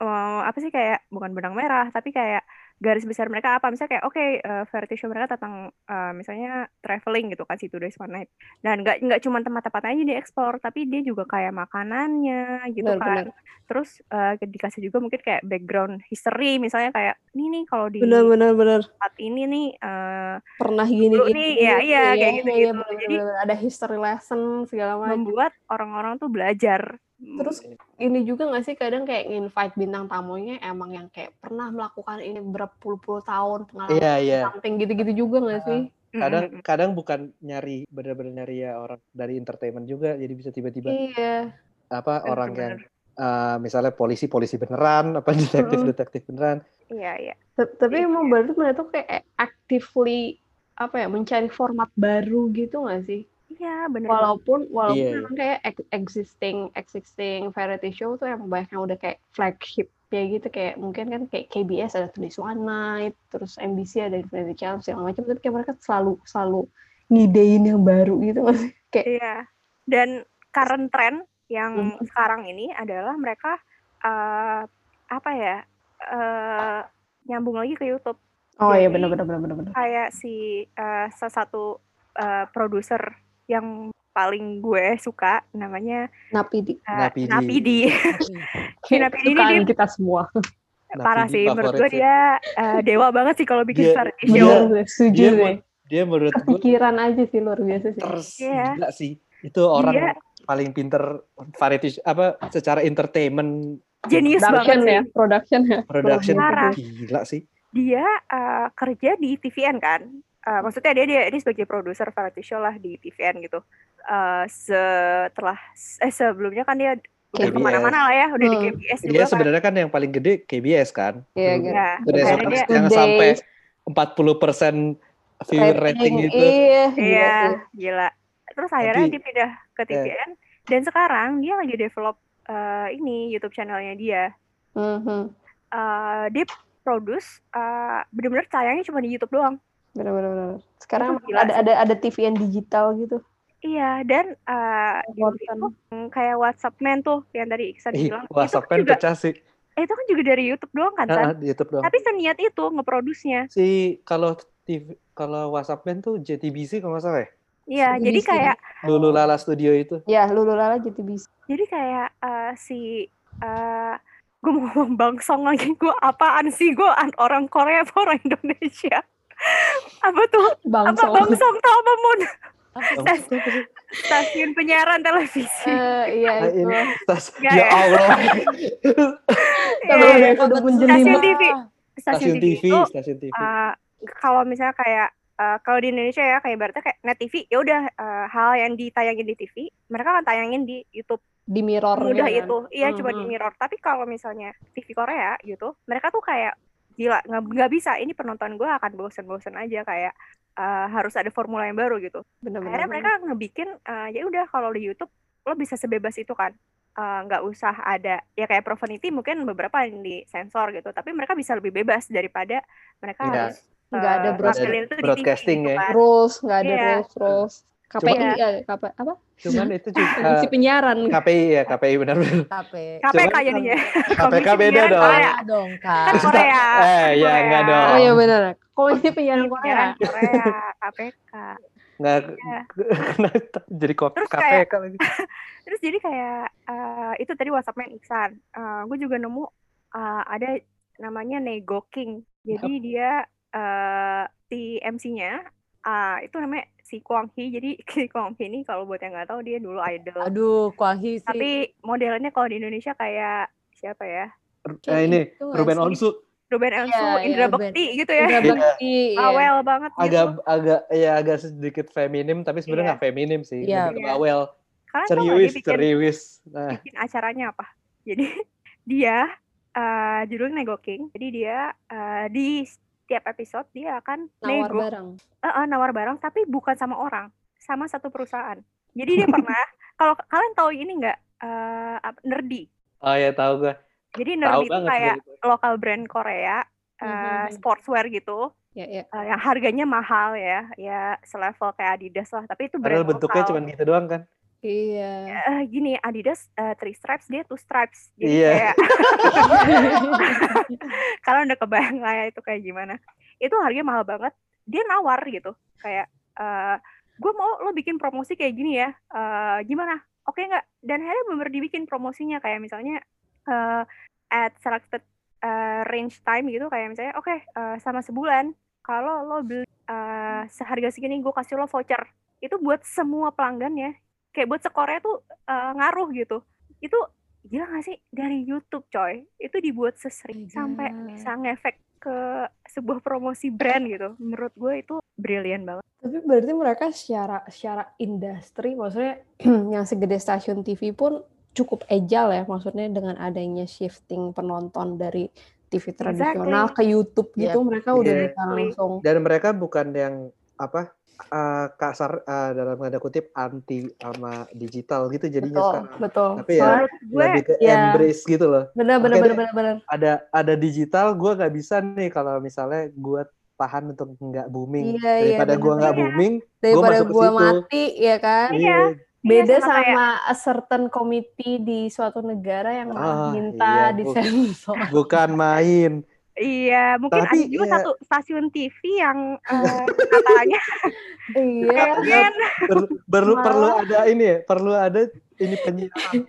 eh, apa sih kayak bukan benang merah tapi kayak garis besar mereka apa misalnya kayak oke eh, variety show mereka tentang eh, misalnya traveling gitu kan situ days one night dan nggak nggak cuma tempat-tempatnya aja dieksplor tapi dia juga kayak makanannya gitu
Benar,
kan terus eh, dikasih juga mungkin kayak background history misalnya kayak ini nih kalau di
Bener bener bener
tempat ini nih eh,
pernah gini
Dulu
gini.
nih, iya,
gini,
iya, kayak
iya,
gitu-gitu.
iya, bener,
Jadi-
bener, bener. ada history lesson segala macam.
membuat orang-orang tuh belajar
Terus ini juga nggak sih kadang kayak invite bintang tamunya emang yang kayak pernah melakukan ini berpuluh-puluh tahun pengalaman
iya iya
something gitu-gitu juga nggak sih?
kadang kadang bukan nyari bener-bener nyari ya orang dari entertainment juga jadi bisa tiba-tiba
Iya.
apa orang yang
Bener-bener.
eh, misalnya polisi polisi beneran apa detektif detektif beneran
iya iya
Ta- Tapi
Iya.
emang berarti mereka tuh kayak actively apa ya mencari format baru gitu nggak sih?
Iya bener banget.
Walaupun walaupun
Iya, iya.
emang kayak ex- existing existing variety show tuh emang banyak yang udah kayak flagship ya gitu kayak mungkin kan kayak KBS ada Today's One Night, terus NBC ada Infinity Channel segala macam tapi kayak mereka selalu selalu ngidein yang baru gitu nggak sih? Kayak
Iya. Dan current trend yang
Hmm.
sekarang ini adalah mereka eh, apa ya? eh, nyambung lagi ke YouTube.
oh iya
Jadi,
benar benar benar benar benar.
Kayak si eh, salah satu eh, produser yang paling gue suka namanya
Napidi.
eh,
Napidi.
Napidi. Si Napidi ini dia
kita semua.
parah
Napidi
sih menurut gue
sih.
dia eh, dewa banget sih kalau bikin
Dia-
variety
dia-
show.
Setuju
dia
deh.
dia menurut gue
Kepikiran aja sih luar biasa sih.
terus
Iya.
gila sih itu orang
Dia
paling pinter variety apa secara entertainment
Genius banget
Production
sih.
ya, production ya.
production
biasa.
gila sih
dia eh, kerja di TVN kan Eh, maksudnya dia dia dia sebagai produser variety show lah di TVN gitu Eh, setelah eh sebelumnya kan dia udah
KBS.
ke mana-mana lah ya udah di
Hmm.
KBS juga
dia
kan
sebenarnya kan yang paling gede KBS kan
Iya,
Dulu.
gitu.
ya
Today
akhirnya
Show
dia
yang sampai 40% viewer rating gitu
Iya,
iya gila terus akhirnya
Tapi-
dia pindah ke TVN dan sekarang dia lagi develop eh, ini YouTube channelnya dia
Mhm.
Eh, dia produce eh, bener-bener tayangnya cuma di YouTube doang
Bener. Sekarang ada ada ada TVN digital gitu.
Iya, dan uh, itu kayak WhatsApp Man tuh yang tadi Iksan
Ih,
bilang.
WhatsApp
itu kan
kan
juga,
pecah sih.
eh, itu kan juga dari YouTube doang kan, San?
Ah, YouTube doang.
Tapi seniat itu ngeproduksinya.
Si kalau TV, kalau WhatsApp Man tuh JTBC kalau nggak salah ya?
Iya, jadi
JTBC.
kayak
Lulu Lala Studio itu.
Ya, Lulu Lala jadi bisa.
jadi kayak uh, si uh, gue mau ngomong bangsong lagi gue apaan sih gue an- orang Korea apa orang Indonesia apa tuh apa
Bangsong.
bangsong tau apa mon Stas- stasiun penyiaran televisi
Eh, iya
ah,
itu.
ini tas,
Nggak
ya
ya?
Allah.
Udah menjelma.
Stasiun TV. stasiun TV,
TV,
itu
stasiun TV.
uh, kalau misalnya kayak uh, kalau di Indonesia ya kayak berarti kayak net TV ya udah uh, hal yang ditayangin di TV mereka akan tayangin di YouTube
Di mirror
mudah
kan.
itu iya cuma di mirror tapi kalau misalnya TV Korea gitu mereka tuh kayak gila nggak nggak bisa ini penonton gue akan bosen-bosen aja kayak uh, harus ada formula yang baru gitu
Bener-bener.
akhirnya mereka ngebikin uh, ya udah kalau di YouTube lo bisa sebebas itu kan Uh, nggak usah ada ya kayak Profanity mungkin beberapa yang disensor gitu tapi mereka bisa lebih bebas daripada mereka
Iya.
harus
Nggak ada
uh,
broad-
nampilin itu di TV
broadcasting
gitu
ya.
kan.
rules, nggak ada
Iya.
rules, rules. KPI
Cuma-
ya, KP, apa?
Cuman itu juga
Komisi penyiaran.
KPI ya, KPI benar-benar.
KP.
KPK
Cuman-
jadinya
KPK
Komisi
beda dong.
Korea.
dong
kan
kak.
Korea
Eh, ya enggak dong.
Oh iya benar. Komisi penyiaran Korea.
Penyiaran Korea KPK
Nggak
Iya.
kena jadi kok
Terus
KPK lagi.
terus jadi kayak eh, itu tadi WhatsApp Man Iksan gue juga nemu eh, ada namanya Nego King jadi dia eh, si MC-nya eh, itu namanya si Kwang Hee jadi si Kwang Hee ini kalau buat yang nggak tahu dia dulu idol
Aduh, Kuahi sih.
tapi modelnya kalau di Indonesia kayak siapa ya
Eh, ini
Itu nggak
Ruben? Onsu
Ruben Onsu,
Iya,
Indra
Ruben.
Bekti gitu ya
Udah
Iya.
bakti. iya.
bawel banget gitu
agak agak ya agak sedikit feminim tapi sebenarnya nggak feminim sih.
Iya.
Lebih
Iya. kalian tau nggak dia
serius,
bikin
serius. Nah,
bikin acaranya apa. Jadi dia eh judulnya Nego King. Jadi dia eh, di setiap episode dia akan
Nawar
nego
barang.
eh, eh, nawar barang tapi bukan sama orang, sama satu perusahaan. Jadi dia pernah kalau kalian tahu ini nggak eh, apa- nerdy.
oh ya tahu gue.
Jadi
Tahu
nerdy itu kayak
gue itu.
lokal brand Korea eh,
Mhm.
sportswear gitu.
Ya, ya.
eh, yang harganya mahal ya, ya selevel kayak Adidas lah. Tapi itu brand
Padahal bentuknya cuma gitu doang kan.
Iya.
Eh, gini Adidas eh, three stripes dia two stripes. Jadi
Iya.
kayak kalian udah kebayang lah ya itu kayak gimana. Itu harganya mahal banget. Dia nawar gitu. Kayak eh gue mau lo bikin promosi kayak gini ya. Eh gimana? Oke nggak? Dan akhirnya bener dibikin promosinya. Kayak misalnya eh at selected eh, range time gitu. Kayak misalnya oke eh, sama sebulan kalau lo beli eh, seharga segini gue kasih lo voucher. Itu buat semua pelanggan ya kayak buat sekorea tuh eh, ngaruh gitu. Itu gila gak sih? Dari YouTube coy. Itu dibuat sesering sampai
Iya.
bisa ngefek ke sebuah promosi brand gitu. Menurut gue itu brilian banget.
Tapi berarti mereka secara secara industri maksudnya yang segede stasiun TV pun cukup agile ya maksudnya dengan adanya shifting penonton dari TV tradisional ke YouTube gitu mereka udah
Iya.
bisa langsung
Dan mereka bukan yang apa eh, kasar eh, dalam tanda kutip anti sama digital gitu jadinya
betul
sekarang.
betul.
Tapi ya,
Soalnya
gue
Lebih ke
Iya.
embrace gitu loh.
benar benar
Makanya-
benar benar benar.
Ada ada digital, gue nggak bisa nih kalau misalnya gue tahan untuk nggak booming.
Iya, iya,
Daripada gue
bener.
nggak
Iya.
booming,
Daripada
situ.
mati ya kan.
Iya.
Beda
sama kayak-
sama a certain committee di suatu negara yang
Ah,
minta
iya,
disensor.
bukan main.
Iya mungkin
Tapi,
ada juga
ya.
satu stasiun TV yang eh, katanya
iya.
pengen
Per- perlu perlu ada ini ya, perlu ada ini penyiaran.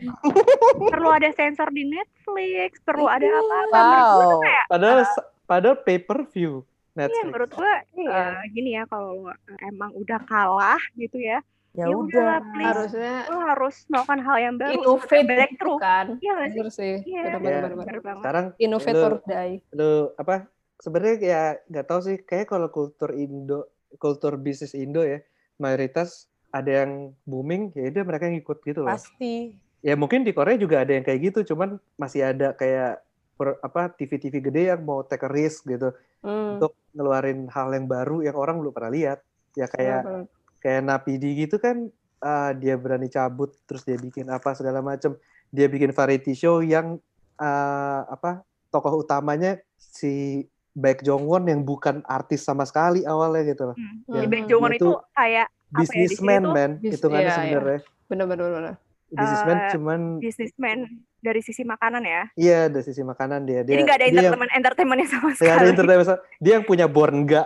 perlu ada sensor di Netflix perlu ada
Iya.
apa-apa gue tuh
Wow.
kayak
Padahal padahal pay per view
Iya,
Netflix.
menurut gue
Iya.
eh, gini ya kalau emang udah kalah gitu ya,
Ya
ya
udah.
please,
Harusnya
lo harus melakukan hal yang baru,
innovate
seperti
gitu
breakthrough.
kan.
Iya nggak sih? Iya,
Iya.
bener, bener. Bener
banget.
Sekarang
Innovate
Lu-
or die.
lu apa? Sebenarnya ya nggak tahu sih, kayak kalau kultur Indo, kultur bisnis Indo ya, mayoritas ada yang booming, ya udah mereka yang ikut gitu loh.
Pasti.
Ya mungkin di Korea juga ada yang kayak gitu, cuman masih ada kayak per- apa TV-TV gede yang mau take a risk gitu
Hmm.
untuk ngeluarin hal yang baru yang orang belum pernah lihat. Ya kayak. Kayak Napidi gitu kan ah, dia berani cabut terus dia bikin apa segala macem dia bikin variety show yang ah, apa tokoh utamanya si Baek Jongwon yang bukan artis sama sekali awalnya gitu loh
Hmm.
Ya,
Baek. Jongwon
dia
itu kayak ya,
businessman
tuh
man
bis-
hitungannya
iya, iya.
sebenarnya
Bener-bener. bener.
businessman
Eh,
cuman
businessman dari sisi makanan ya.
iya dari sisi makanan dia dia
Jadi nggak ada
dia yang,
entertainment entertainmentnya sama
nggak ada
sekali.
entertainment dia yang punya born
eh,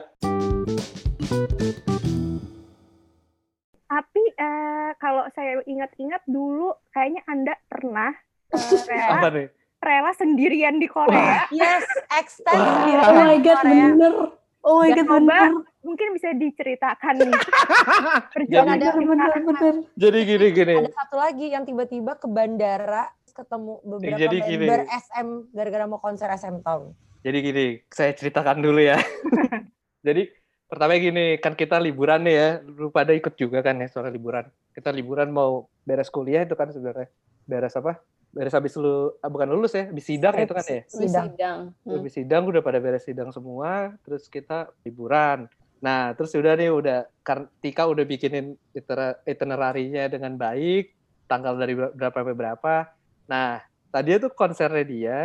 kalau saya ingat-ingat dulu, kayaknya anda pernah eh, rela,
apa nih
rela sendirian di Korea.
Yes, extend
Wah.
Oh my
di
god,
Korea.
bener. Oh my
Ya,
god,
coba
bener.
mungkin bisa diceritakan nih perjalanan
ada
Bener, bener, bener.
jadi gini gini
ada satu lagi yang tiba-tiba ke bandara ketemu beberapa
Jadi gini.
member SM gara-gara mau konser SM Town.
jadi gini saya ceritakan dulu ya jadi pertama gini kan kita liburan nih ya lu pada ikut juga kan ya soal liburan. Kita liburan mau beres kuliah itu kan sebenarnya. Beres apa? Beres habis lu ah, bukan lulus ya habis sidang itu kan ya?
Sidang.
Sidang. Hmm.
habis sidang udah pada beres sidang semua terus kita liburan. Nah terus udah nih udah karena Tika udah bikinin itera- itinerary-nya dengan baik tanggal dari ber- berapa sampai berapa. Nah tadi itu konsernya dia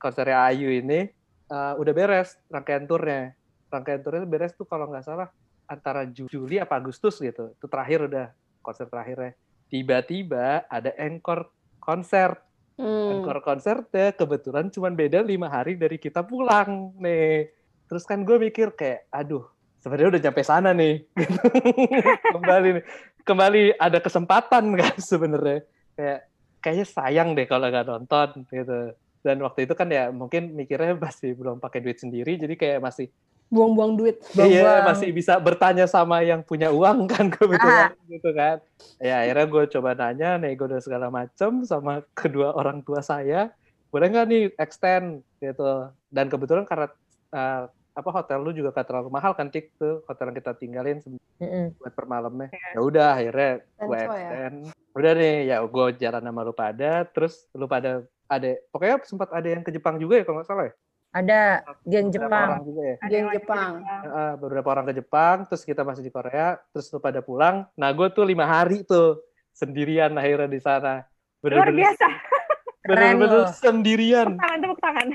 konsernya Ayu ini eh, udah beres rangkaian turnya rangkaian turnya beres tuh kalau nggak salah antara Ju- Juli apa Agustus gitu itu terakhir udah konser terakhirnya tiba-tiba ada encore konser
Hmm.
Encore konsernya kebetulan cuma beda lima hari dari kita pulang nih. Terus kan gue mikir kayak, aduh, sebenarnya udah nyampe sana nih. kembali nih, kembali ada kesempatan kan sebenarnya. Kayak kayaknya sayang deh kalau nggak nonton gitu. Dan waktu itu kan ya mungkin mikirnya masih belum pakai duit sendiri, jadi kayak masih
Buang-buang duit.
Iya,
Buang-buang.
masih bisa bertanya sama yang punya uang kan kebetulan gitu kan. Ya akhirnya gue coba nanya, nego dan segala macam sama kedua orang tua saya, boleh nggak nih extend gitu. Dan kebetulan karena eh, apa hotel lu juga gak terlalu mahal kan tik tuh hotel yang kita tinggalin
Mm-mm.
buat per malamnya. Ya udah akhirnya gue
ya.
extend. Udah nih ya gue jalan sama lu pada, terus lu pada ada pokoknya sempat ada yang ke Jepang juga ya kalau nggak salah ya.
Ada geng Jepang.
orang juga ya.
Ada
Geng
yang
Jepang.
Heeh, beberapa orang ke Jepang, terus kita masih di Korea, terus lu pada pulang. Nah, gue tuh lima hari tuh sendirian akhirnya di sana.
Luar biasa.
Keren
bener-bener
loh.
sendirian.
Tangan tepuk tangan.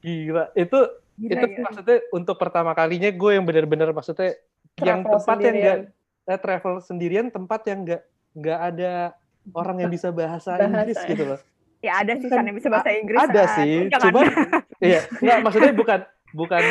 Gila. Itu
Gila,
itu
gila.
maksudnya untuk pertama kalinya gue yang bener-bener maksudnya yang
Travel
tempat yang enggak
sendirian.
eh, travel sendirian, tempat yang enggak nggak ada orang yang bisa bahasa,
Bahasa,
Inggris
ya.
gitu loh.
Ya ada sih
Kan
yang bisa bahasa Inggris.
Ada
San.
sih,
Jangan.
cuman iya, nggak maksudnya bukan bukan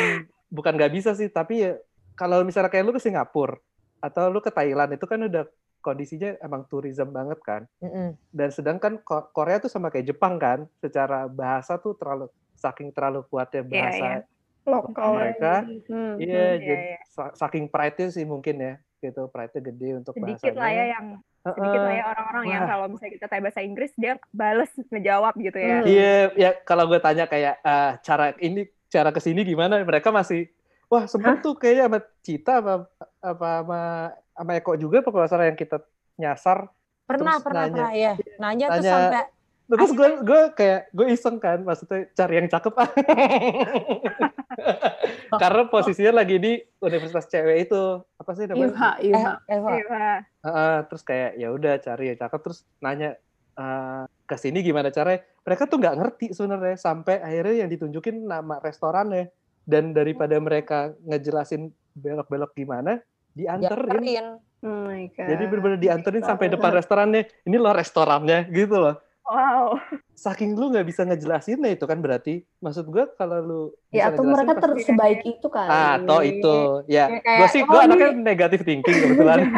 bukan nggak bisa sih, tapi ya kalau misalnya kayak lu ke Singapura atau lu ke Thailand itu kan udah kondisinya emang tourism banget kan.
Mm-mm.
Dan sedangkan Ko- Korea tuh sama kayak Jepang kan, secara bahasa tuh terlalu saking terlalu kuatnya
Iya,
bahasa
iya.
Lokal
mereka.
Hmm.
Iya, jadi
iya.
sa- saking pride-nya sih mungkin ya, gitu. Pride-nya gede untuk
Sedikit
bahasanya.
lah ya yang sedikit lah
Heeh.
ya orang-orang yang kalau misalnya kita tanya bahasa Inggris dia bales ngejawab gitu ya.
Hmm.
Iya, ya kalau gue tanya kayak eh, cara ini cara ke sini gimana, mereka masih wah sempet tuh kayaknya sama Cita apa apa sama sama Eko juga apa kalau nggak salah yang kita nyasar.
Pernah, pernah,
nanya.
pernah ya. Nanya, terus
Tanya.
sampai
Terus gue gue kayak gue iseng kan, maksudnya cari yang cakep ah. Karena posisinya lagi di universitas cewek itu apa sih namanya?
Iha,
eh,
Iha.
Eva,
Iya.
Heeh, terus kayak ya udah cari yang cakep terus nanya eh, ke sini gimana caranya mereka tuh nggak ngerti sebenarnya sampai akhirnya yang ditunjukin nama restorannya dan daripada mereka ngejelasin belok-belok gimana dianterin
dianterin.
Oh my god.
jadi benar-benar dianterin sampai depan restorannya ini loh restorannya gitu loh
Wow.
saking lu nggak bisa ngejelasinnya itu kan berarti maksud gua kalau lu
Ya atau mereka
pasti-
ter sebaik itu kali.
ah atau itu ya
Ya, kayak,
gue sih gue
oh,
anaknya
ini-
negatif thinking kebetulan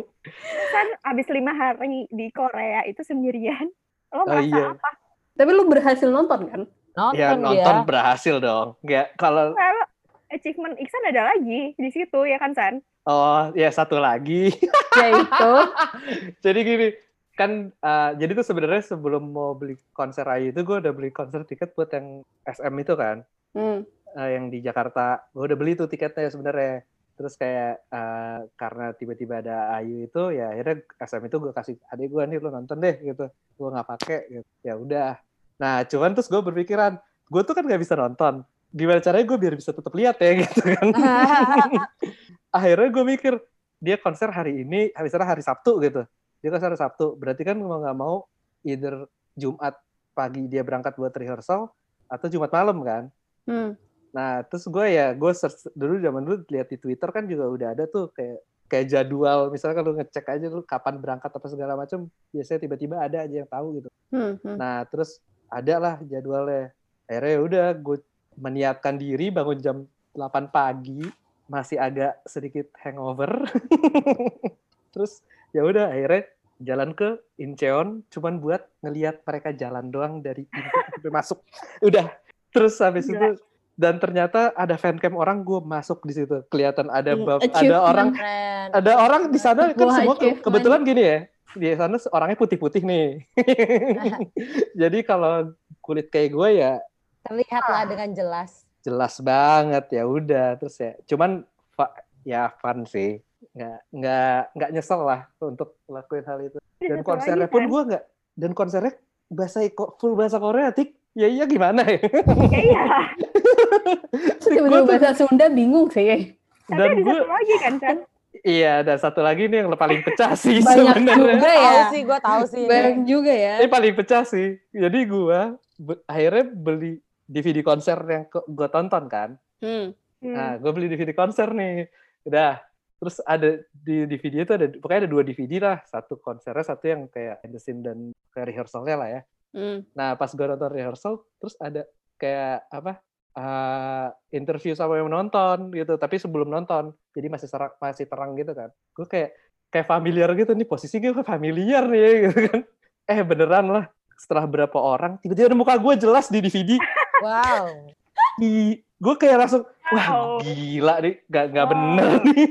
Kan abis lima hari di Korea itu sendirian. Lo
Oh,
merasa
iya.
apa?
Tapi lu berhasil nonton kan?
Nonton
ya
dia.
nonton berhasil dong ya kalau
Well, achievement Iksan ada lagi di situ ya kan San?
oh ya satu lagi
Ya itu.
jadi gini kan uh, jadi tuh sebenarnya sebelum mau beli konser Ayu itu gue udah beli konser tiket buat yang SM itu kan.
Hmm.
uh, yang di Jakarta. Gue udah beli tuh tiketnya sebenarnya. Terus kayak uh, karena tiba-tiba ada Ayu itu ya akhirnya SM itu gue kasih adik gue nih lo nonton deh gitu. Gue nggak pakai gitu. ya udah. Nah cuman terus gue berpikiran gue tuh kan nggak bisa nonton. Gimana caranya gue biar bisa tetap lihat ya gitu kan. Akhirnya gue mikir dia konser hari ini misalnya hari Sabtu gitu dia konser hari Sabtu. Berarti kan mau nggak mau either Jumat pagi dia berangkat buat rehearsal atau Jumat malam kan?
Hmm.
nah terus gue ya gue search dulu zaman dulu lihat di Twitter kan juga udah ada tuh kayak kayak jadwal. Misalnya kalau ngecek aja lu kapan berangkat apa segala macam biasanya tiba-tiba ada aja yang tahu gitu.
Hmm, hmm.
nah terus ada lah jadwalnya. Akhirnya ya udah gue meniatkan diri bangun jam 8 pagi masih agak sedikit hangover. Terus ya udah akhirnya jalan ke Incheon cuman buat ngelihat mereka jalan doang dari pintu sampai masuk. Udah terus habis
Gila.
itu dan ternyata ada fancam orang gue masuk di situ. Kelihatan ada
Hmm,
bab- ada orang ada orang di sana kan
Wah,
semua ke- kebetulan gini ya di sana orangnya putih-putih nih. Jadi kalau kulit kayak gue ya
Terlihat lah dengan jelas.
jelas banget ya udah terus ya. Cuman ya fun sih nggak nggak nggak nyesel lah untuk lakuin hal itu dan
Satu
konsernya
lagi
pun
kan,
gue nggak dan konsernya bahasa kok full bahasa Korea tik ya iya gimana ya
Iya,
Tiba-tiba
Gua tuh-
bahasa Sunda bingung sih.
dan gue
satu lagi kan, Chan?
iya dan satu lagi nih yang paling pecah sih
Banyak
sebenarnya
juga ya.
Tahu sih, gue tahu sih.
Banyak juga ya.
ini paling pecah sih jadi gue akhirnya beli DVD konser yang gue tonton kan
Hmm.
Nah,
Hmm.
gue beli DVD konser nih. Udah. Terus ada di DVD itu ada pokoknya ada dua DVD lah. Satu konsernya, satu yang kayak the scene dan kayak rehearsalnya lah ya.
Hmm.
Nah, pas gue nonton rehearsal, terus ada kayak apa? eh, interview sama yang menonton gitu. Tapi sebelum nonton, jadi masih serang, masih terang gitu kan. Gue kayak kayak familiar gitu nih posisi gue kayak familiar nih gitu kan. Eh beneran lah. Setelah berapa orang, tiba-tiba ada muka gue jelas di DVD.
Wow.
Di, gue kayak langsung. Wah gila nih gak, gak
Wow.
bener nih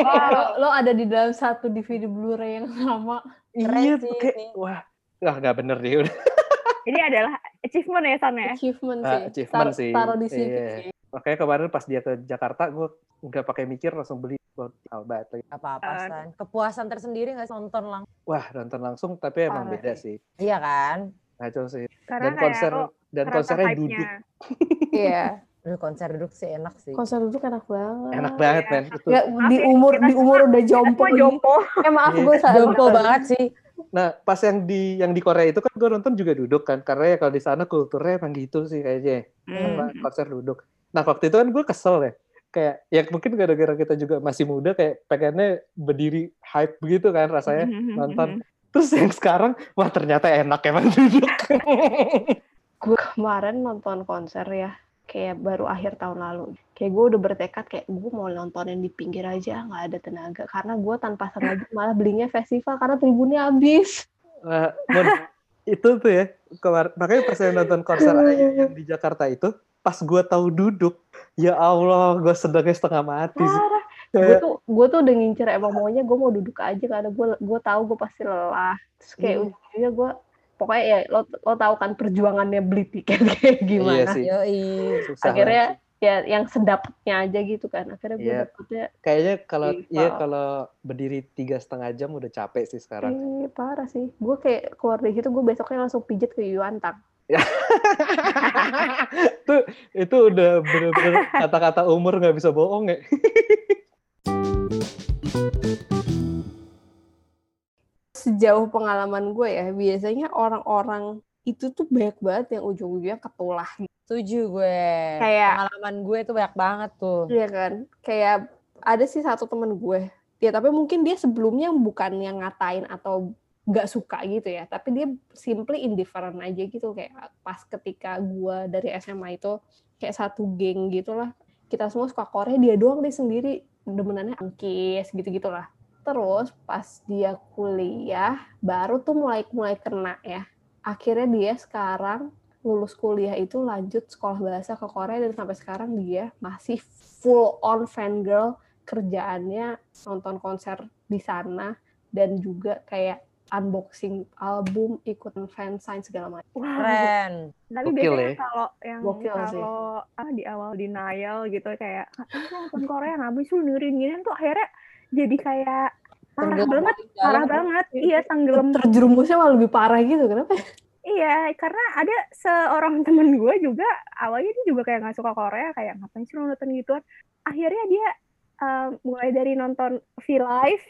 Lo, lo ada di dalam satu DVD Blu-ray yang sama.
Iya
sih
tuh kayak
ini.
wah wah gak bener nih udah
Ini adalah achievement ya, San ya?
Achievement
Ah,
sih.
achievement
Tar-
sih.
Taruh di CV
Iya.
sih.
makanya kemarin pas dia ke Jakarta gue nggak pakai mikir langsung beli Albat
apa-apa,
Ah.
San. Kepuasan tersendiri gak sih nonton lang?
wah nonton langsung tapi emang
Parah
beda sih
Iya kan?
ngaco sih
Karena
dan konser
lo
dan
ngerasa
konsernya
hype-nya.
duduk
Iya.
Aduh, konser duduk sih enak sih.
Konser duduk enak banget.
enak banget
iya.
men itu
Ya, di
ya,
umur di umur udah jompo.
Jompo.
Eh maaf
Iya.
gue salah.
Jompo banget sih.
nah pas yang di yang di Korea itu kan gue nonton juga duduk kan karena ya kalau di sana kulturnya emang gitu sih kayaknya
Hmm.
apa, konser duduk. Nah waktu itu kan gue kesel ya, kayak ya mungkin gara-gara kita juga masih muda kayak pengennya berdiri hype begitu kan rasanya
Hmm,
nonton. Terus yang sekarang wah ternyata enak emang duduk.
Gue kemarin nonton konser ya. Kayak baru akhir tahun lalu. Kayak gue udah bertekad kayak gue mau nontonin di pinggir aja nggak ada tenaga. Karena gue tanpa sengaja malah belinya festival karena tribunnya habis.
Mon, itu tuh ya kemarin makanya pas saya nonton konser Ayu yang di Jakarta itu pas gue tahu duduk ya Allah gue sedangnya setengah mati sih.
Gue tuh gue tuh udah ngincer emang maunya gue mau duduk aja karena gue gue tahu gue pasti lelah. Terus kayak
Hmm.
ujungnya gue pokoknya ya lo lo tahu kan perjuangannya beli tiket kayak gimana.
Iya sih.
Yoi.
susah
Akhirnya
sih.
ya yang sedapatnya aja gitu kan. Akhirnya gue
Iya.
dapetnya
kayaknya kalau iya kalau berdiri tiga setengah jam udah capek sih sekarang.
eh, parah sih. Gue kayak keluar dari situ gue besoknya langsung pijet ke Yuantang.
itu itu udah bener-bener kata-kata umur nggak bisa bohong ya.
Sejauh pengalaman gue ya, biasanya orang-orang itu tuh banyak banget yang ujung-ujungnya ketulah
Setuju gue.
Kayak-
Pengalaman gue tuh banyak banget tuh.
Iya kan? Kayak ada sih satu temen gue. Ya tapi mungkin dia sebelumnya bukan yang ngatain atau nggak suka gitu ya. Tapi dia simply indifferent aja gitu. Kayak pas ketika gue dari SMA itu kayak satu geng gitu lah. Kita semua suka Korea, dia doang deh sendiri demenannya angkis gitu-gitu lah. Terus pas dia kuliah, baru tuh mulai mulai kena ya. Akhirnya dia sekarang lulus kuliah itu lanjut sekolah bahasa ke Korea dan sampai sekarang dia masih full on fangirl kerjaannya nonton konser di sana dan juga kayak unboxing album, ikut fansign segala macam.
Keren.
tapi
Gokil
biasanya
ya.
kalau yang
Gokil
kalau ah, di awal denial gitu kayak "Ah, lu nonton Korea sih lu dengerin gini tuh akhirnya jadi kayak parah
Tenggelam
banget, parah banget. Iya, tenggelam.
Terjerumusnya malah lebih parah gitu. Kenapa?
Iya, karena ada seorang temen gue juga awalnya dia juga kayak nggak suka Korea, kayak ngapain sih nonton gituan. Akhirnya dia um, mulai dari nonton V-Live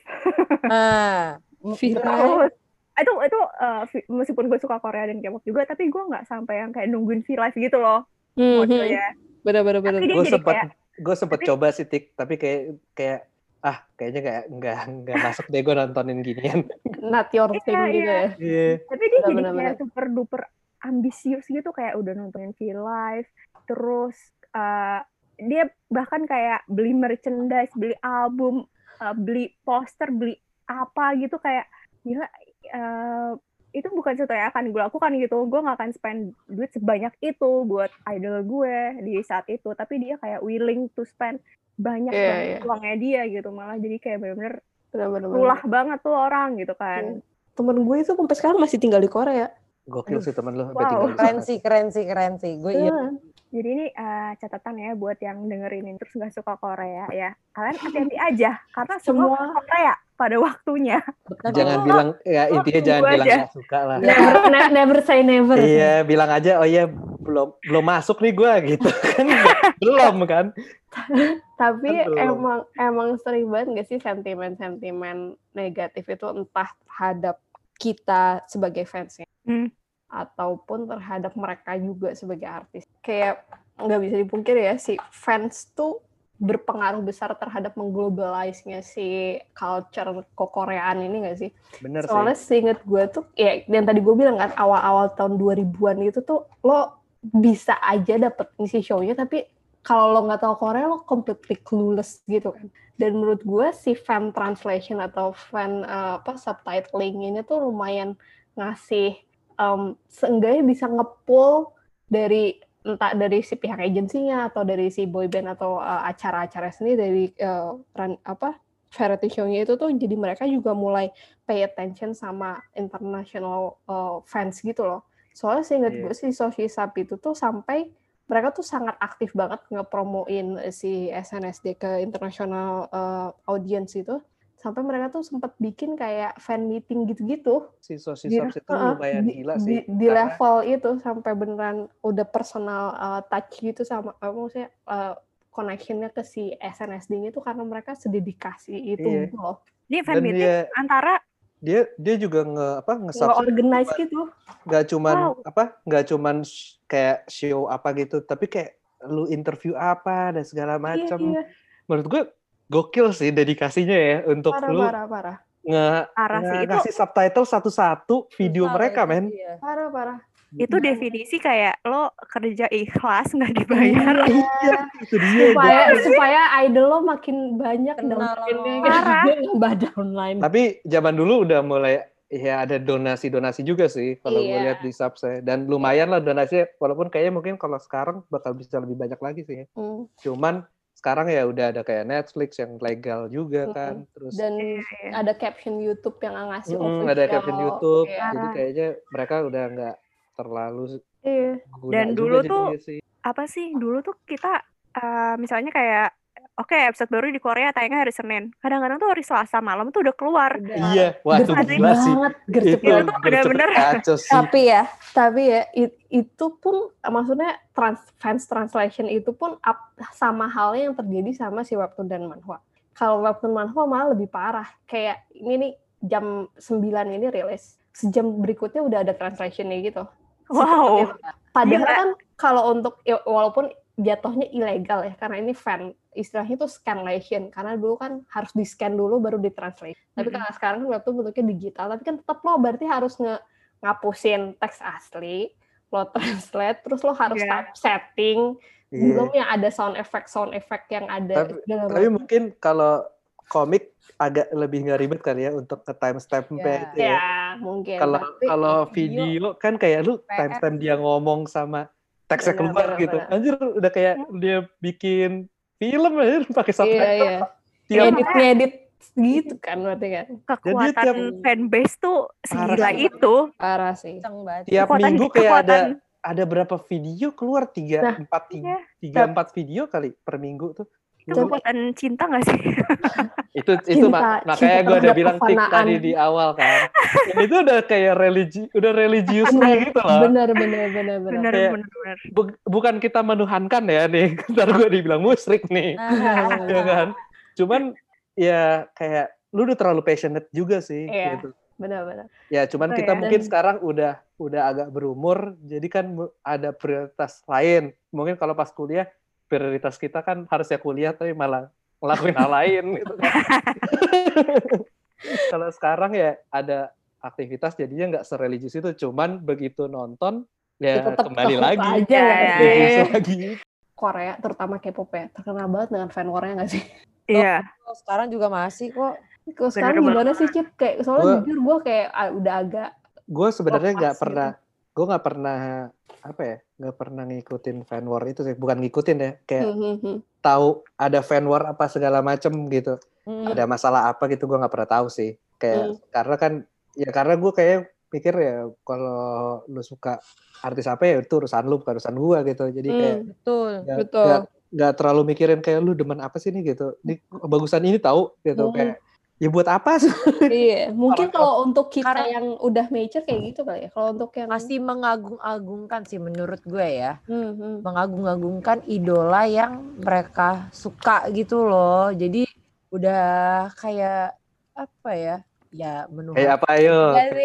Nah,
Terus itu itu uh, meskipun gue suka Korea dan K-pop juga, tapi gue nggak sampai yang kayak nungguin V Live gitu loh modelnya.
Bener-bener.
Tapi dia
gue
kayak
gue sempat
tapi-
coba sih tik tapi kayak kayak ah kayaknya kayak nggak nggak masuk deh gue nontonin ginian.
Not your
Iya,
thing gitu
iya.
ya.
Iya.
Tapi dia jadi
Benar-benar.
kayak super duper ambisius gitu kayak udah nontonin V Live, terus eh, dia bahkan kayak beli merchandise, beli album, eh, beli poster, beli apa gitu kayak gila eh, itu bukan sesuatu yang akan gue lakukan gitu. Gue gak akan spend duit sebanyak itu buat idol gue di saat itu. Tapi dia kayak willing to spend banyak
Iya,
banget
iya.
uangnya dia gitu. Malah jadi kayak bener-bener
Benar-benar.
tulah banget tuh orang gitu kan.
Temen gue itu sampai sekarang masih tinggal di Korea.
Gokil sih temen lu.
Wow.
Keren sih, keren sih, keren sih. Gue iya.
Iya.
Jadi ini eh, catatan ya buat yang dengerin ini terus nggak suka Korea ya. Kalian hati-hati aja karena semua
Semua-
Korea pada waktunya.
Jangan
lo-
bilang ya intinya jangan bilang
aja.
nggak suka lah.
Never, ne- never say never.
Iya, bilang aja oh iya belum belum masuk nih gua gitu kan. belum kan?
Tapi
Kan belum.
emang emang sering banget gak sih sentimen-sentimen negatif itu entah terhadap kita sebagai fansnya
Hmm.
ataupun terhadap mereka juga sebagai artis. Kayak nggak bisa dipungkiri ya si fans tuh berpengaruh besar terhadap mengglobalize-nya si culture kokoreaan ini gak sih?
Bener sih.
Soalnya seinget gue tuh, ya yang tadi gue bilang kan, awal-awal tahun 2000-an itu tuh, lo bisa aja dapet ngisi show-nya, tapi kalau lo nggak tahu Korea, lo completely clueless gitu kan. Dan menurut gue, si fan translation atau fan eh, apa subtitling ini tuh lumayan ngasih, um, seenggaknya bisa ngepull dari entah dari si pihak agensinya atau dari si boyband atau eh, acara-acara sendiri dari eh, ran- apa variety show-nya itu tuh jadi mereka juga mulai pay attention sama international uh, fans gitu loh. Soalnya seingat
Iya.
gue si Soshi Sap itu tuh sampai mereka tuh sangat aktif banget ngepromoin si SNSD ke international uh, audience itu. Sampai mereka tuh sempat bikin kayak fan meeting gitu-gitu.
Si Sosi
Di-
itu
uh-uh,
lumayan
di,
gila
di-
sih.
Di,
Karena-
level itu sampai beneran udah personal uh, touch gitu sama apa maksudnya uh, connectionnya ke si SNSD-nya itu karena mereka sededikasi itu
Iya.
gitu loh.
Ini fan
Dan
meeting
dia
antara
dia dia juga nge apa nge
Nge-organize gitu.
nggak cuman
Wow.
apa nggak cuman sh- kayak show apa gitu tapi kayak lu interview apa dan segala macam
Iya, iya.
menurut gue gokil sih dedikasinya ya untuk
Parah,
lu
parah, parah.
nge,
Parah sih.
nge-
Itu-
ngasih subtitle satu-satu video
Susah
mereka
itu,
men
iya.
Parah, parah.
Itu definisi kayak lo kerja ikhlas nggak dibayar.
iya itu dia
Supaya, supaya idol lo makin banyak gitu.
Parah.
Dia nambah downline.
tapi zaman dulu udah mulai ya ada donasi-donasi juga sih kalau gue
Iya.
lihat di subsnya dan lumayan lah donasinya walaupun kayaknya mungkin kalau sekarang bakal bisa lebih banyak lagi sih ya.
Hmm.
cuman sekarang ya udah ada kayak Netflix yang legal juga
Mm-mm.
kan terus
Dan
Iya, iya.
ada caption YouTube yang ngasih
Mm, ada caption YouTube
Iya.
jadi kayaknya mereka udah nggak terlalu
Iya.
Dan
juga
dulu tuh
jadinya sih.
Apa sih dulu tuh kita eh, misalnya kayak oke episode baru di Korea tayangnya hari Senin. Kadang-kadang tuh hari Selasa malam tuh udah keluar.
Udah.
iya wah itu
Gercep
gila sih
banget, gercep
itu
tuh
sih
Tapi ya, tapi ya it- itu pun maksudnya trans, fans translation itu pun up- sama halnya yang terjadi sama si webtoon dan manhwa. Kalau webtoon manhwa malah lebih parah. Kayak ini nih jam 9 ini rilis. Sejam berikutnya udah ada translationnya gitu.
Wow.
Padahal
Gila.
kan kalau untuk walaupun jatuhnya ilegal ya karena ini fan istilahnya itu scanlation karena dulu kan harus di scan dulu baru ditranslate. Tapi
Mm-mm.
karena sekarang kan webtoon bentuknya digital, tapi kan tetap lo berarti harus nge ngapusin teks asli, lo translate, terus lo harus
Iya.
typesetting,
Iya.
belum yang ada sound effect sound effect yang ada
Tapi- tapi mungkin kalau komik agak lebih nggak ribet kali ya untuk ke timestamp
Iya.
itu ya
ya mungkin.
kalau kalau video kan kayak lu timestamp dia ngomong sama teksnya keluar
benar,
gitu
benar.
anjir udah kayak dia bikin film aja pakai
iya
subtitle
iya.
tiap
Ngedit ngedit gitu kan berarti kan.
Kekuatan
tiap-
fanbase tuh segila
sih.
itu.
Parah sih.
Tiap
Kekuatan-
minggu kayak ada
kekuatan-
ada berapa video keluar tiga
Nah,
empat tiga,
Iya.
tiga empat video kali per minggu tuh
Itu
Tapi-
kekuatan cinta gak sih?
itu itu
Cinta-
mak- makanya gue udah bilang tik tadi di awal kan itu udah kayak religi udah religius gitu loh
bener bener bener bener.
Bener,
Kayak-
bener, bener.
Bu- bukan kita menuhankan ya nih ntar gue dibilang musyrik nih
Nah,
ya kan cuman ya kayak lu udah terlalu passionate juga sih
Iya.
gitu
bener bener.
ya cuman
Betul
kita
ya.
mungkin
Dan-
sekarang udah udah agak berumur jadi kan ada prioritas lain mungkin kalau pas kuliah prioritas kita kan harusnya kuliah tapi malah ngelakuin hal lain gitu kan. Kalau sekarang ya ada aktivitas jadinya nggak sereligius itu, cuman begitu nonton ya
tetap
kembali lagi.
aja
Ya, ya,
lagi.
Korea terutama K-pop ya terkenal banget dengan fan war-nya nggak sih?
Iya.
Oh, sekarang juga masih kok.
Kalau sekarang gimana sih Cip? Kayak soalnya
Gua-
jujur gue kayak ah, udah agak
Gue sebenarnya nggak
Lepas
pernah, gue nggak pernah apa ya, nggak pernah ngikutin fan war itu sih, bukan ngikutin ya, kayak
hmm, hmm, hmm.
tahu ada fan war apa segala macem gitu.
Hmm.
ada masalah apa gitu gue nggak pernah tahu sih kayak
Hmm.
karena kan ya karena gue kayak pikir ya kalau lu suka artis apa ya itu urusan lu bukan urusan gue gitu jadi kayak
Hmm,
Betul.
nggak-
betul.
nggak nggak terlalu mikirin kayak lu demen apa sih nih gitu ini bagusan ini tahu gitu
Hmm.
kayak ya buat apa sih
iya, mungkin
Kalau-
untuk kita
karena-
yang udah mature kayak gitu kali ya. Kalau untuk yang
Masih mengagung-agungkan sih menurut gue ya.
Hmm, hmm.
Mengagung-agungkan idola yang mereka suka gitu loh. Jadi udah kayak apa ya? Ya menuhan.
kayak apa ayo?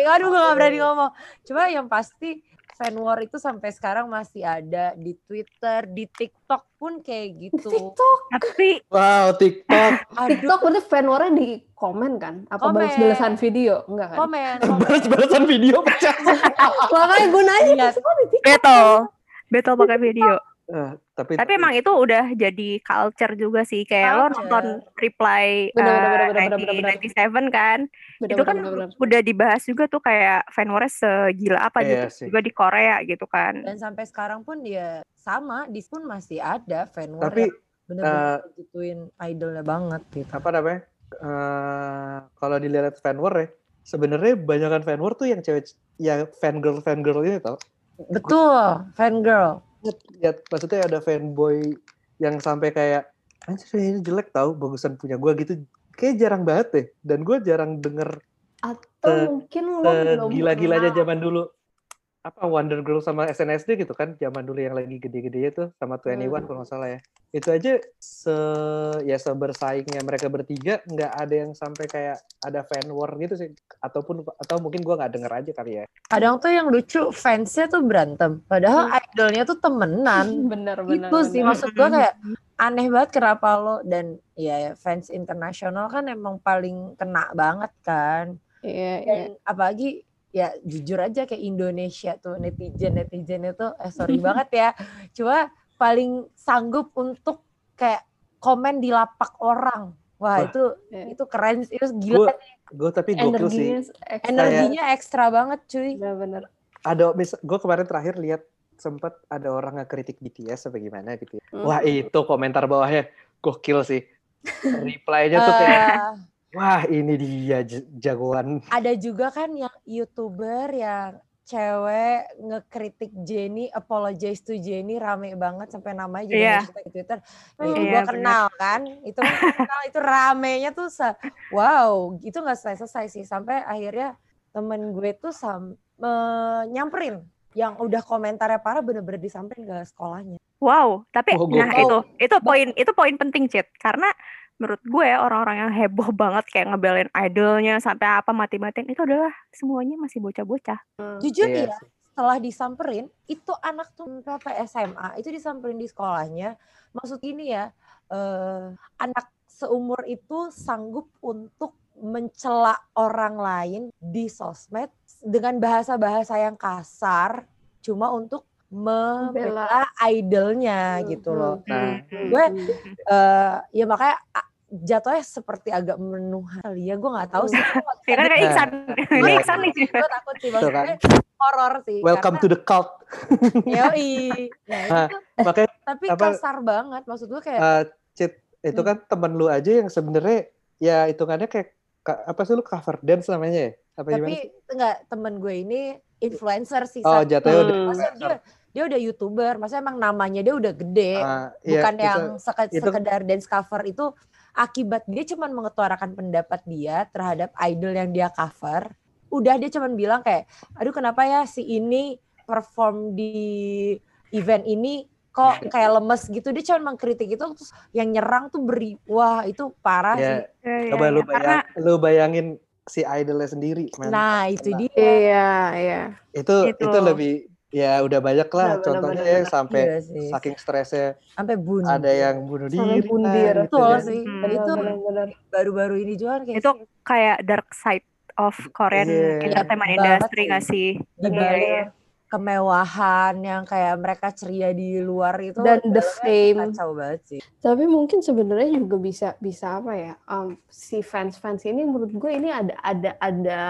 Aduh gue gak berani ngomong. Cuma yang pasti fan war itu sampai sekarang masih ada di Twitter, di TikTok pun kayak gitu.
TikTok,
Tapi
wow TikTok
Aduh,
TikTok berarti fan war-nya di komen kan? Apa
Komen.
balas-balasan video? Enggak kan?
komen, komen.
balas-balasan video
Makanya gue nanya
Iya.
semua di TikTok.
battle. Battle pakai video.
Eh, tapi
Tapi emang itu udah jadi culture juga sih. Kayak lo
Culture.
nonton reply eh,
bener, bener, bener, bener.
1997 kan.
Bener,
itu kan
bener, bener, bener.
udah dibahas juga tuh kayak fan war segila apa
Iya
gitu.
sih.
Juga di Korea gitu kan.
Dan sampai sekarang pun dia sama, di pun masih ada fan war
tapi
bener-bener gituin idolnya banget gitu.
apa namanya eh kalau dilihat fan war ya sebenarnya banyakan fan war tuh yang cewek yang fan girl fan girl ini tau
Betul, fan girl.
Lihat maksudnya ada fanboy yang sampai kayak anjir ini jelek tau bagusan punya gua gitu. Kayak jarang banget deh. Dan gue jarang denger
Atau
Se-
mungkin lo belum
gila-gilanya zaman dulu. Apa Wonder Girl sama SNSD gitu kan? Zaman dulu yang lagi gede-gedenya tuh sama Twenty One
Hmm.
kalau nggak salah ya itu aja se ya sebersaingnya mereka bertiga nggak ada yang sampai kayak ada fan war gitu sih ataupun atau mungkin gua nggak denger aja kali ya
Kadang tuh yang lucu fansnya tuh berantem, padahal idolnya tuh temenan.
Bener, bener,
Gitu sih
bener.
maksud gue kayak aneh banget kenapa lo dan ya fans internasional kan emang paling kena banget kan.
Iya, iya.
Dan apalagi ya jujur aja kayak Indonesia tuh netizen netizen itu eh sorry banget ya cuma paling sanggup untuk kayak komen di lapak orang wah,
Wah.
itu
Iya.
itu keren itu gila
gue tapi gokil sih
Energinya ekstra.
energinya ekstra banget cuy
Bener-bener.
ada gue kemarin terakhir lihat sempet ada orang ngekritik BTS apa gimana gitu ya.
Hmm.
wah itu komentar bawahnya gokil sih reply-nya tuh kayak wah ini dia jagoan
ada juga kan yang youtuber yang cewek ngekritik Jenny, apologize to Jenny rame banget sampai namanya jadi
Iya.
hashtag di Twitter.
Hmm,
itu
iya,
gua
bener.
kenal kan, itu gua kenal itu ramenya tuh se- wow, itu nggak selesai-selesai sih sampai akhirnya temen gue tuh sam me- nyamperin yang udah komentarnya parah bener-bener disamperin ke sekolahnya.
Wow, tapi
Oh,
nah itu itu poin itu poin penting Cit karena menurut gue orang-orang yang heboh banget kayak ngebelain idolnya sampai apa mati-matiin itu adalah semuanya masih bocah-bocah.
Jujur
Iya
ya, setelah disamperin, itu anak tuh apa SMA, itu disamperin di sekolahnya. Maksud ini ya, eh, anak seumur itu sanggup untuk mencela orang lain di sosmed dengan bahasa-bahasa yang kasar, cuma untuk membela idolnya gitu loh.
Nah,
Gue eh, ya makanya jatuhnya seperti agak menuhan kali ya, gue nggak tahu sih.
Ya kan kayak Iksan,
iya.
ini Iksan nih.
gue takut sih
Tuh kan.
maksudnya horor sih.
welcome to the cult
Yoi. Nah,
Nah, makanya
tapi
apa-
kasar banget. Maksud gue kayak
eh, Cit itu
Hmm.
kan temen lu aja yang sebenarnya ya hitungannya kayak ka- apa sih lu cover dance namanya ya apa gimana
tapi enggak temen gue ini influencer sih.
oh jatuhnya udah
Hmm.
Maksudnya dia, dia udah youtuber, maksudnya emang namanya dia udah gede,
Ah, iya,
bukan
itu-
yang seke-
itu-
sekedar dance cover itu akibat dia cuman mengutarakan pendapat dia terhadap idol yang dia cover. Udah dia cuman bilang kayak, aduh kenapa ya si ini perform di event ini kok kayak lemes gitu. Dia cuman mengkritik itu terus yang nyerang tuh beri, wah itu parah
ya,
sih.
Ya, ya,
coba
ya.
lu
Karena
bayang, lu bayangin si idolnya sendiri man.
Nah itu
Nah.
dia.
Iya, iya.
itu
Itu.
itu lebih ya udah banyak lah
benar,
contohnya
benar,
ya sampai
Iya sih.
saking stresnya
Sampai bunuh.
ada yang bunuh
Sampai
diri
bunuh
lah,
diri.
gitu
Betul
kan.
sih.
Hmm.
Dan itu baru-baru ini juga kan kayak
Itu kayak dark side of Korean
Iya.
entertainment industry nggak sih? Iya, iya.
Kemewahan yang kayak mereka ceria di luar itu
Dan the fame.
kacau banget sih.
Tapi mungkin sebenarnya juga bisa bisa apa ya? um, si fans-fans ini menurut gue ini ada ada ada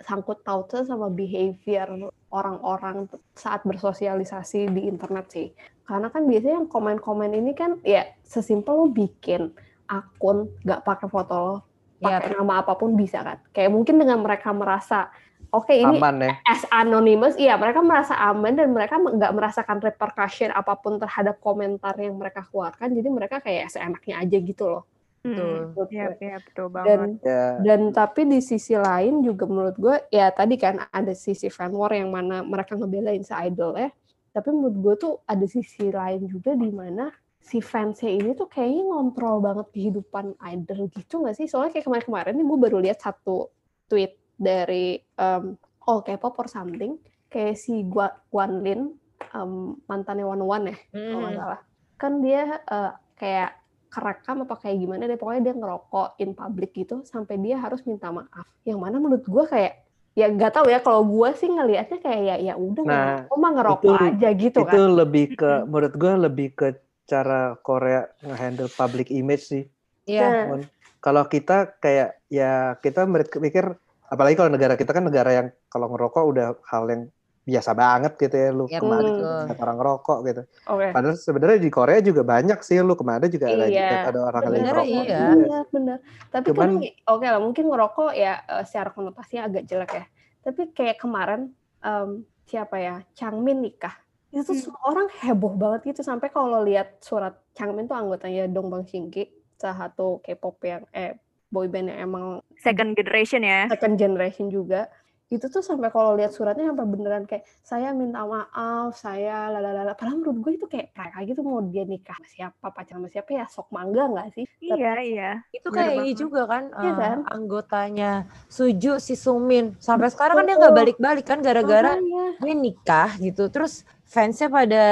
sangkut pautnya sama behavior orang-orang saat bersosialisasi di internet sih. Karena kan biasanya yang komen-komen ini kan ya sesimpel lo bikin akun nggak pakai foto lo,
Iya.
pakai nama apa pun bisa kan. Kayak mungkin dengan mereka merasa oke ini
aman ya
as anonymous, iya mereka merasa aman dan mereka nggak merasakan repercussion apa pun terhadap komentar yang mereka keluarkan, jadi mereka kayak seenaknya aja gitu loh.
Hmm.
Betul.
Iya, iya betul banget.
Dan
ya
dan tapi di sisi lain juga menurut gue ya tadi kan ada sisi fan war yang mana mereka ngebelain si idol ya, tapi menurut gue tuh ada sisi lain juga di mana si fansnya ini tuh kayaknya ngontrol banget kehidupan idol gitu nggak sih? Soalnya kayak kemarin-kemarin nih gue baru lihat satu tweet dari um, All K-pop or something kayak si Gua- Guanlin um, mantannya One One ya kalau nggak salah. Kan dia eh, kayak kerekam apa kayak gimana deh pokoknya dia ngerokok in public gitu sampai dia harus minta maaf. Yang mana menurut gue kayak ya nggak tahu ya kalau gue sih ngelihatnya kayak ya ya udah
Nah,
ngerokok mah ngerokok
itu-
aja gitu
itu
kan.
lebih ke menurut gue lebih ke cara Korea ngehandle public image sih.
Iya.
Nah,
Mon. kalau kita kayak ya kita mikir apalagi kalau negara kita kan negara yang kalau ngerokok udah hal yang biasa banget gitu ya lu
Iya,
ke
mana
lihat orang ngerokok gitu
oke
padahal sebenarnya di Korea juga banyak sih lu ke mana juga ada
Iya.
ada orang yang
Sebenarnya
ngerokok
iya.
juga.
Iya, benar. Tapi
Cuman-
kan oke lah, mungkin ngerokok ya eh, secara konotasinya agak jelek ya. Tapi kayak kemarin em, siapa ya, Changmin nikah. Itu tuh semua orang heboh banget gitu sampai kalau lihat surat Changmin tuh anggotanya Dongbang Shinki, salah satu K-pop yang eh boyband yang emang
Second generation ya.
second generation juga. Itu tuh sampai kalau lihat suratnya sampai beneran kayak saya minta maaf, saya lalala. Padahal menurut gue itu kayak mereka gitu mau dia nikah sama siapa, pacaran sama siapa ya sok mangga nggak sih?
Iya, iya.
Itu kayak ini juga kan,
Iya
eh,
kan?
anggotanya Suju si Sumin. Sampai sekarang kan dia nggak balik-balik kan gara-gara
Makanya.
dia nikah gitu. Terus fansnya pada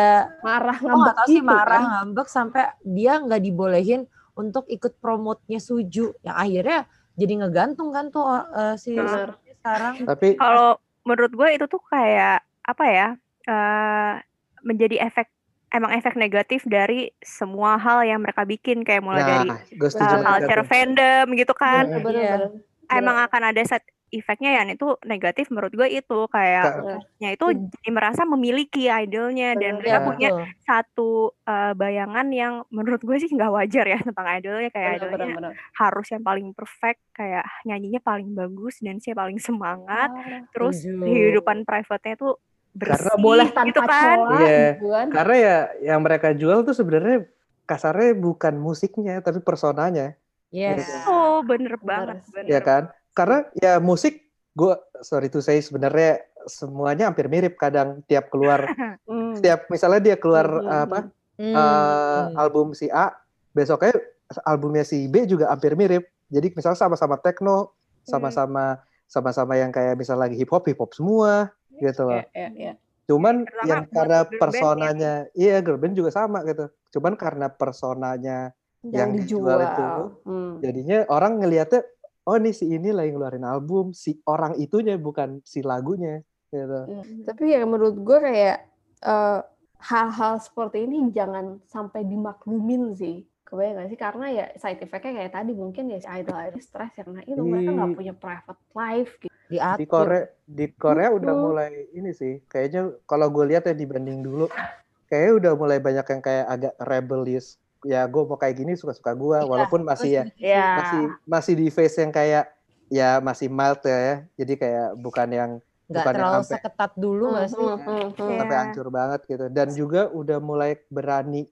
marah
oh,
ngambek
tahu sih
gitu
marah
kan.
ngambek sampai dia nggak dibolehin untuk ikut promotnya Suju. Yang akhirnya jadi ngegantung kan tuh eh, si
Bener.
Sekarang.
tapi
Kalau menurut gue itu tuh kayak apa ya? eh menjadi efek emang efek negatif dari semua hal yang mereka bikin kayak mulai dari
nah gue
uh, culture fandom gitu kan.
Iya.
Bener-bener.
Emang akan ada set efeknya yang itu negatif menurut gue itu kayak
Ka-
Bener.
nya itu jadi merasa memiliki idolnya dan
Bener.
mereka
Iya,
punya
betul.
satu uh, bayangan yang menurut gue sih nggak wajar ya tentang idolnya kayak
Bener,
idolnya
bener, bener.
harus yang paling perfect kayak nyanyinya paling bagus dan sih paling semangat
Parah.
terus kehidupan private-nya tuh bersih
Karena
boleh
gitu
tanpa
kan
Iya.
gitu kan.
karena ya yang mereka jual tuh sebenarnya kasarnya bukan musiknya tapi personanya
Yes.
oh bener
Bener
banget
sih.
bener
ya kan karena ya musik gue sorry to say sebenarnya semuanya hampir mirip kadang tiap keluar
Hmm.
tiap misalnya dia keluar
Hmm, hmm,
apa
Hmm,
eh,
hmm.
album si A besoknya albumnya si B juga hampir mirip jadi misalnya sama-sama techno sama-sama sama-sama yang kayak misal lagi hip hop hip hop semua gitu loh
Iya, iya, iya.
cuman
Terutama
yang karena
band ya.
personanya iya girl band juga sama gitu cuman karena personanya Yang
Yang
dijual
dijual.
itu.
Hmm.
jadinya orang ngelihatnya oh nih si ini lagi ngeluarin album si orang itunya bukan si lagunya gitu
Hmm. Tapi ya menurut gue kayak eh, hal-hal seperti ini jangan sampai dimaklumin sih. Kebayang gak sih? Karena ya side effect-nya kayak tadi mungkin ya si idol-idol stres karena itu mereka nggak punya private life gitu.
Diatur.
di Korea di Korea udah
Betul.
mulai ini sih kayaknya kalau gue lihat ya dibanding dulu kayaknya udah mulai banyak yang kayak agak rebellious ya gue mau kayak gini suka-suka gue
Iya,
walaupun masih ya
Ya.
masih masih di face yang kayak ya masih mild ya jadi kayak bukan yang
nggak
bukan yang
terlalu
sampai-
seketat dulu nggak sih?
Hmm, hmm, hmm.
Iya.
sampai hancur banget gitu dan juga udah mulai berani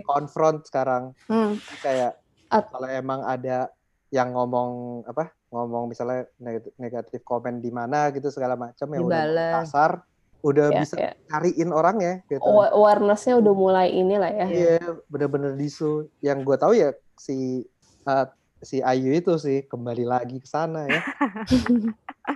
confront sekarang
Hmm.
kayak
At-
kalau emang ada yang ngomong apa ngomong misalnya negatif, negatif komen di mana gitu segala macam yang udah kasar udah
Ya,
bisa
ya.
cariin orangnya gitu
Awa- Awareness-nya udah mulai inilah ya.
iya bener-bener disu yang gue tahu ya si uh, si Ayu itu sih kembali lagi ke sana ya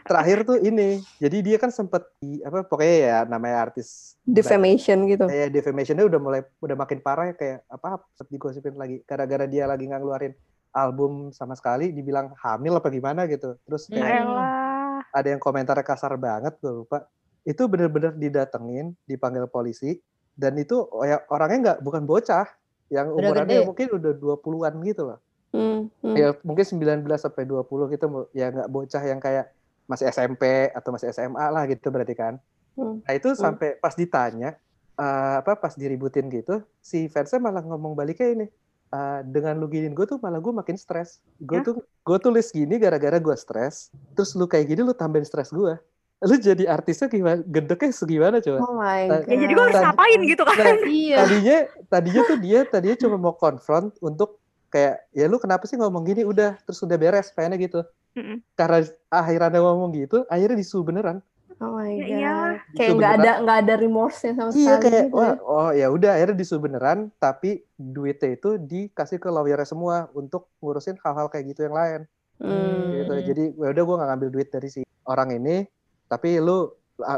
terakhir tuh ini. Jadi dia kan sempet di apa pokoknya ya namanya artis
Defamation gitu.
kayak defamationnya udah mulai udah makin parah ya kayak apa sempet digosipin lagi gara-gara dia lagi nggak ngeluarin album sama sekali dibilang hamil apa gimana gitu. Terus kayak
Elah.
ada yang komentarnya kasar banget gue lupa. Itu bener-bener didatengin, dipanggil polisi dan itu ya, orangnya nggak bukan bocah yang umurannya
gede.
mungkin udah 20-an gitu loh.
Hmm, hmm.
Ya mungkin 19 sampai 20 gitu ya nggak bocah yang kayak masih SMP atau masih SMA lah gitu berarti kan.
Hmm.
Nah itu sampai pas ditanya eh, apa pas diributin gitu si fansnya malah ngomong baliknya ini eh, dengan lu giniin gue tuh malah gue makin stres. Gue tuh gue tulis gini gara-gara gue stres. Terus lu kayak gini lu tambahin stres gue. Lu jadi artisnya gimana? Gendeknya segimana coba?
Oh my god.
Ya jadi gue harus ngapain gitu kan?
Nah,
Iya.
tadinya tadinya tuh dia tadinya cuma mau confront untuk kayak ya lu kenapa sih ngomong gini udah terus udah beres pengennya gitu
Mm-mm.
karena akhirannya ngomong gitu akhirnya disu beneran
Oh my
Ya
god.
iyalah.
Kayak nggak ada nggak ada remorse-nya sama
iya
sekali
kayak
gitu.
wah
ya.
oh ya udah akhirnya disu beneran tapi duitnya itu dikasih ke lawyernya semua untuk ngurusin hal-hal kayak gitu yang lain
Hmm.
gitu jadi ya udah gue nggak ngambil duit dari si orang ini tapi lu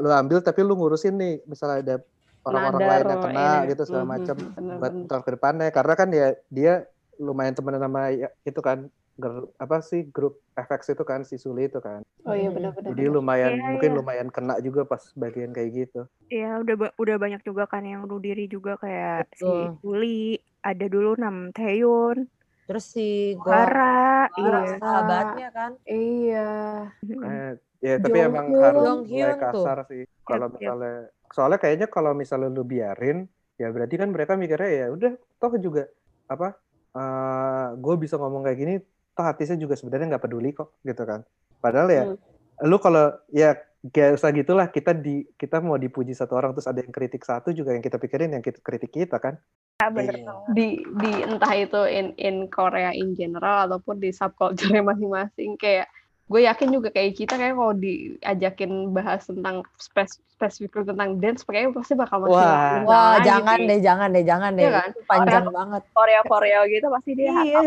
lu ambil tapi lu ngurusin nih misalnya ada orang-orang
Nadar,
lain yang kena
ini.
gitu segala macam buat tahun ke depannya karena kan ya dia lumayan temenan sama ya, itu kan ger- apa sih grup FX itu kan si Suli itu kan
Oh iya benar-benar.
jadi lumayan
Iya,
mungkin
iya.
lumayan kena juga pas bagian kayak gitu
Ya udah ba- udah banyak juga kan yang bunuh diri juga kayak si
Betul.
Uli, ada dulu Nam Taeyun,
Terus si
Hara, iya.
sahabatnya kan.
Iya.
Eh, ya tapi
Jonghyun.
emang harus mulai
Jonghyun tuh.
kasar sih kalau
Yap, yap.
misalnya soalnya kayaknya kalau misalnya lu biarin ya berarti kan mereka mikirnya ya udah toh juga apa gue bisa ngomong kayak gini toh artisnya juga sebenarnya nggak peduli kok gitu kan padahal ya
Hmm.
lu kalau ya kayak usah gitulah kita di kita mau dipuji satu orang terus ada yang kritik satu juga yang kita pikirin yang kita kritik kita kan
Ya, bener
Iya.
banget.
Di di entah itu in in Korea in general ataupun di subculture masing-masing kayak gue yakin juga kayak kita kayak kalau diajakin bahas tentang spes spesifik tentang dance kayaknya pasti bakal masih
Wah.
Wah, jangan
sih.
deh, jangan deh, jangan deh.
Iya kan?
Itu panjang banget.
Korea Korea gitu pasti dia
Iya,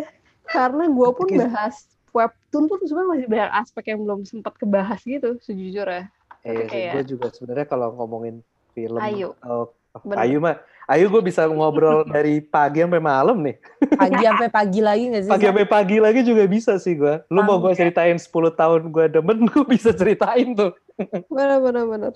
karena gue pun bahas webtoon pun sebenarnya masih banyak aspek yang belum sempat kebahas gitu sejujurnya.
eh
kayak-
gue juga sebenarnya kalau ngomongin film
Ayu. Bener.
Ayu mah Ayu gue bisa ngobrol dari pagi sampai malam nih
Pagi sampai pagi lagi nggak sih?
pagi sampai pagi lagi juga bisa sih gue lu mau gue ceritain 10 tahun gue demen gue bisa ceritain tuh
Benar benar benar.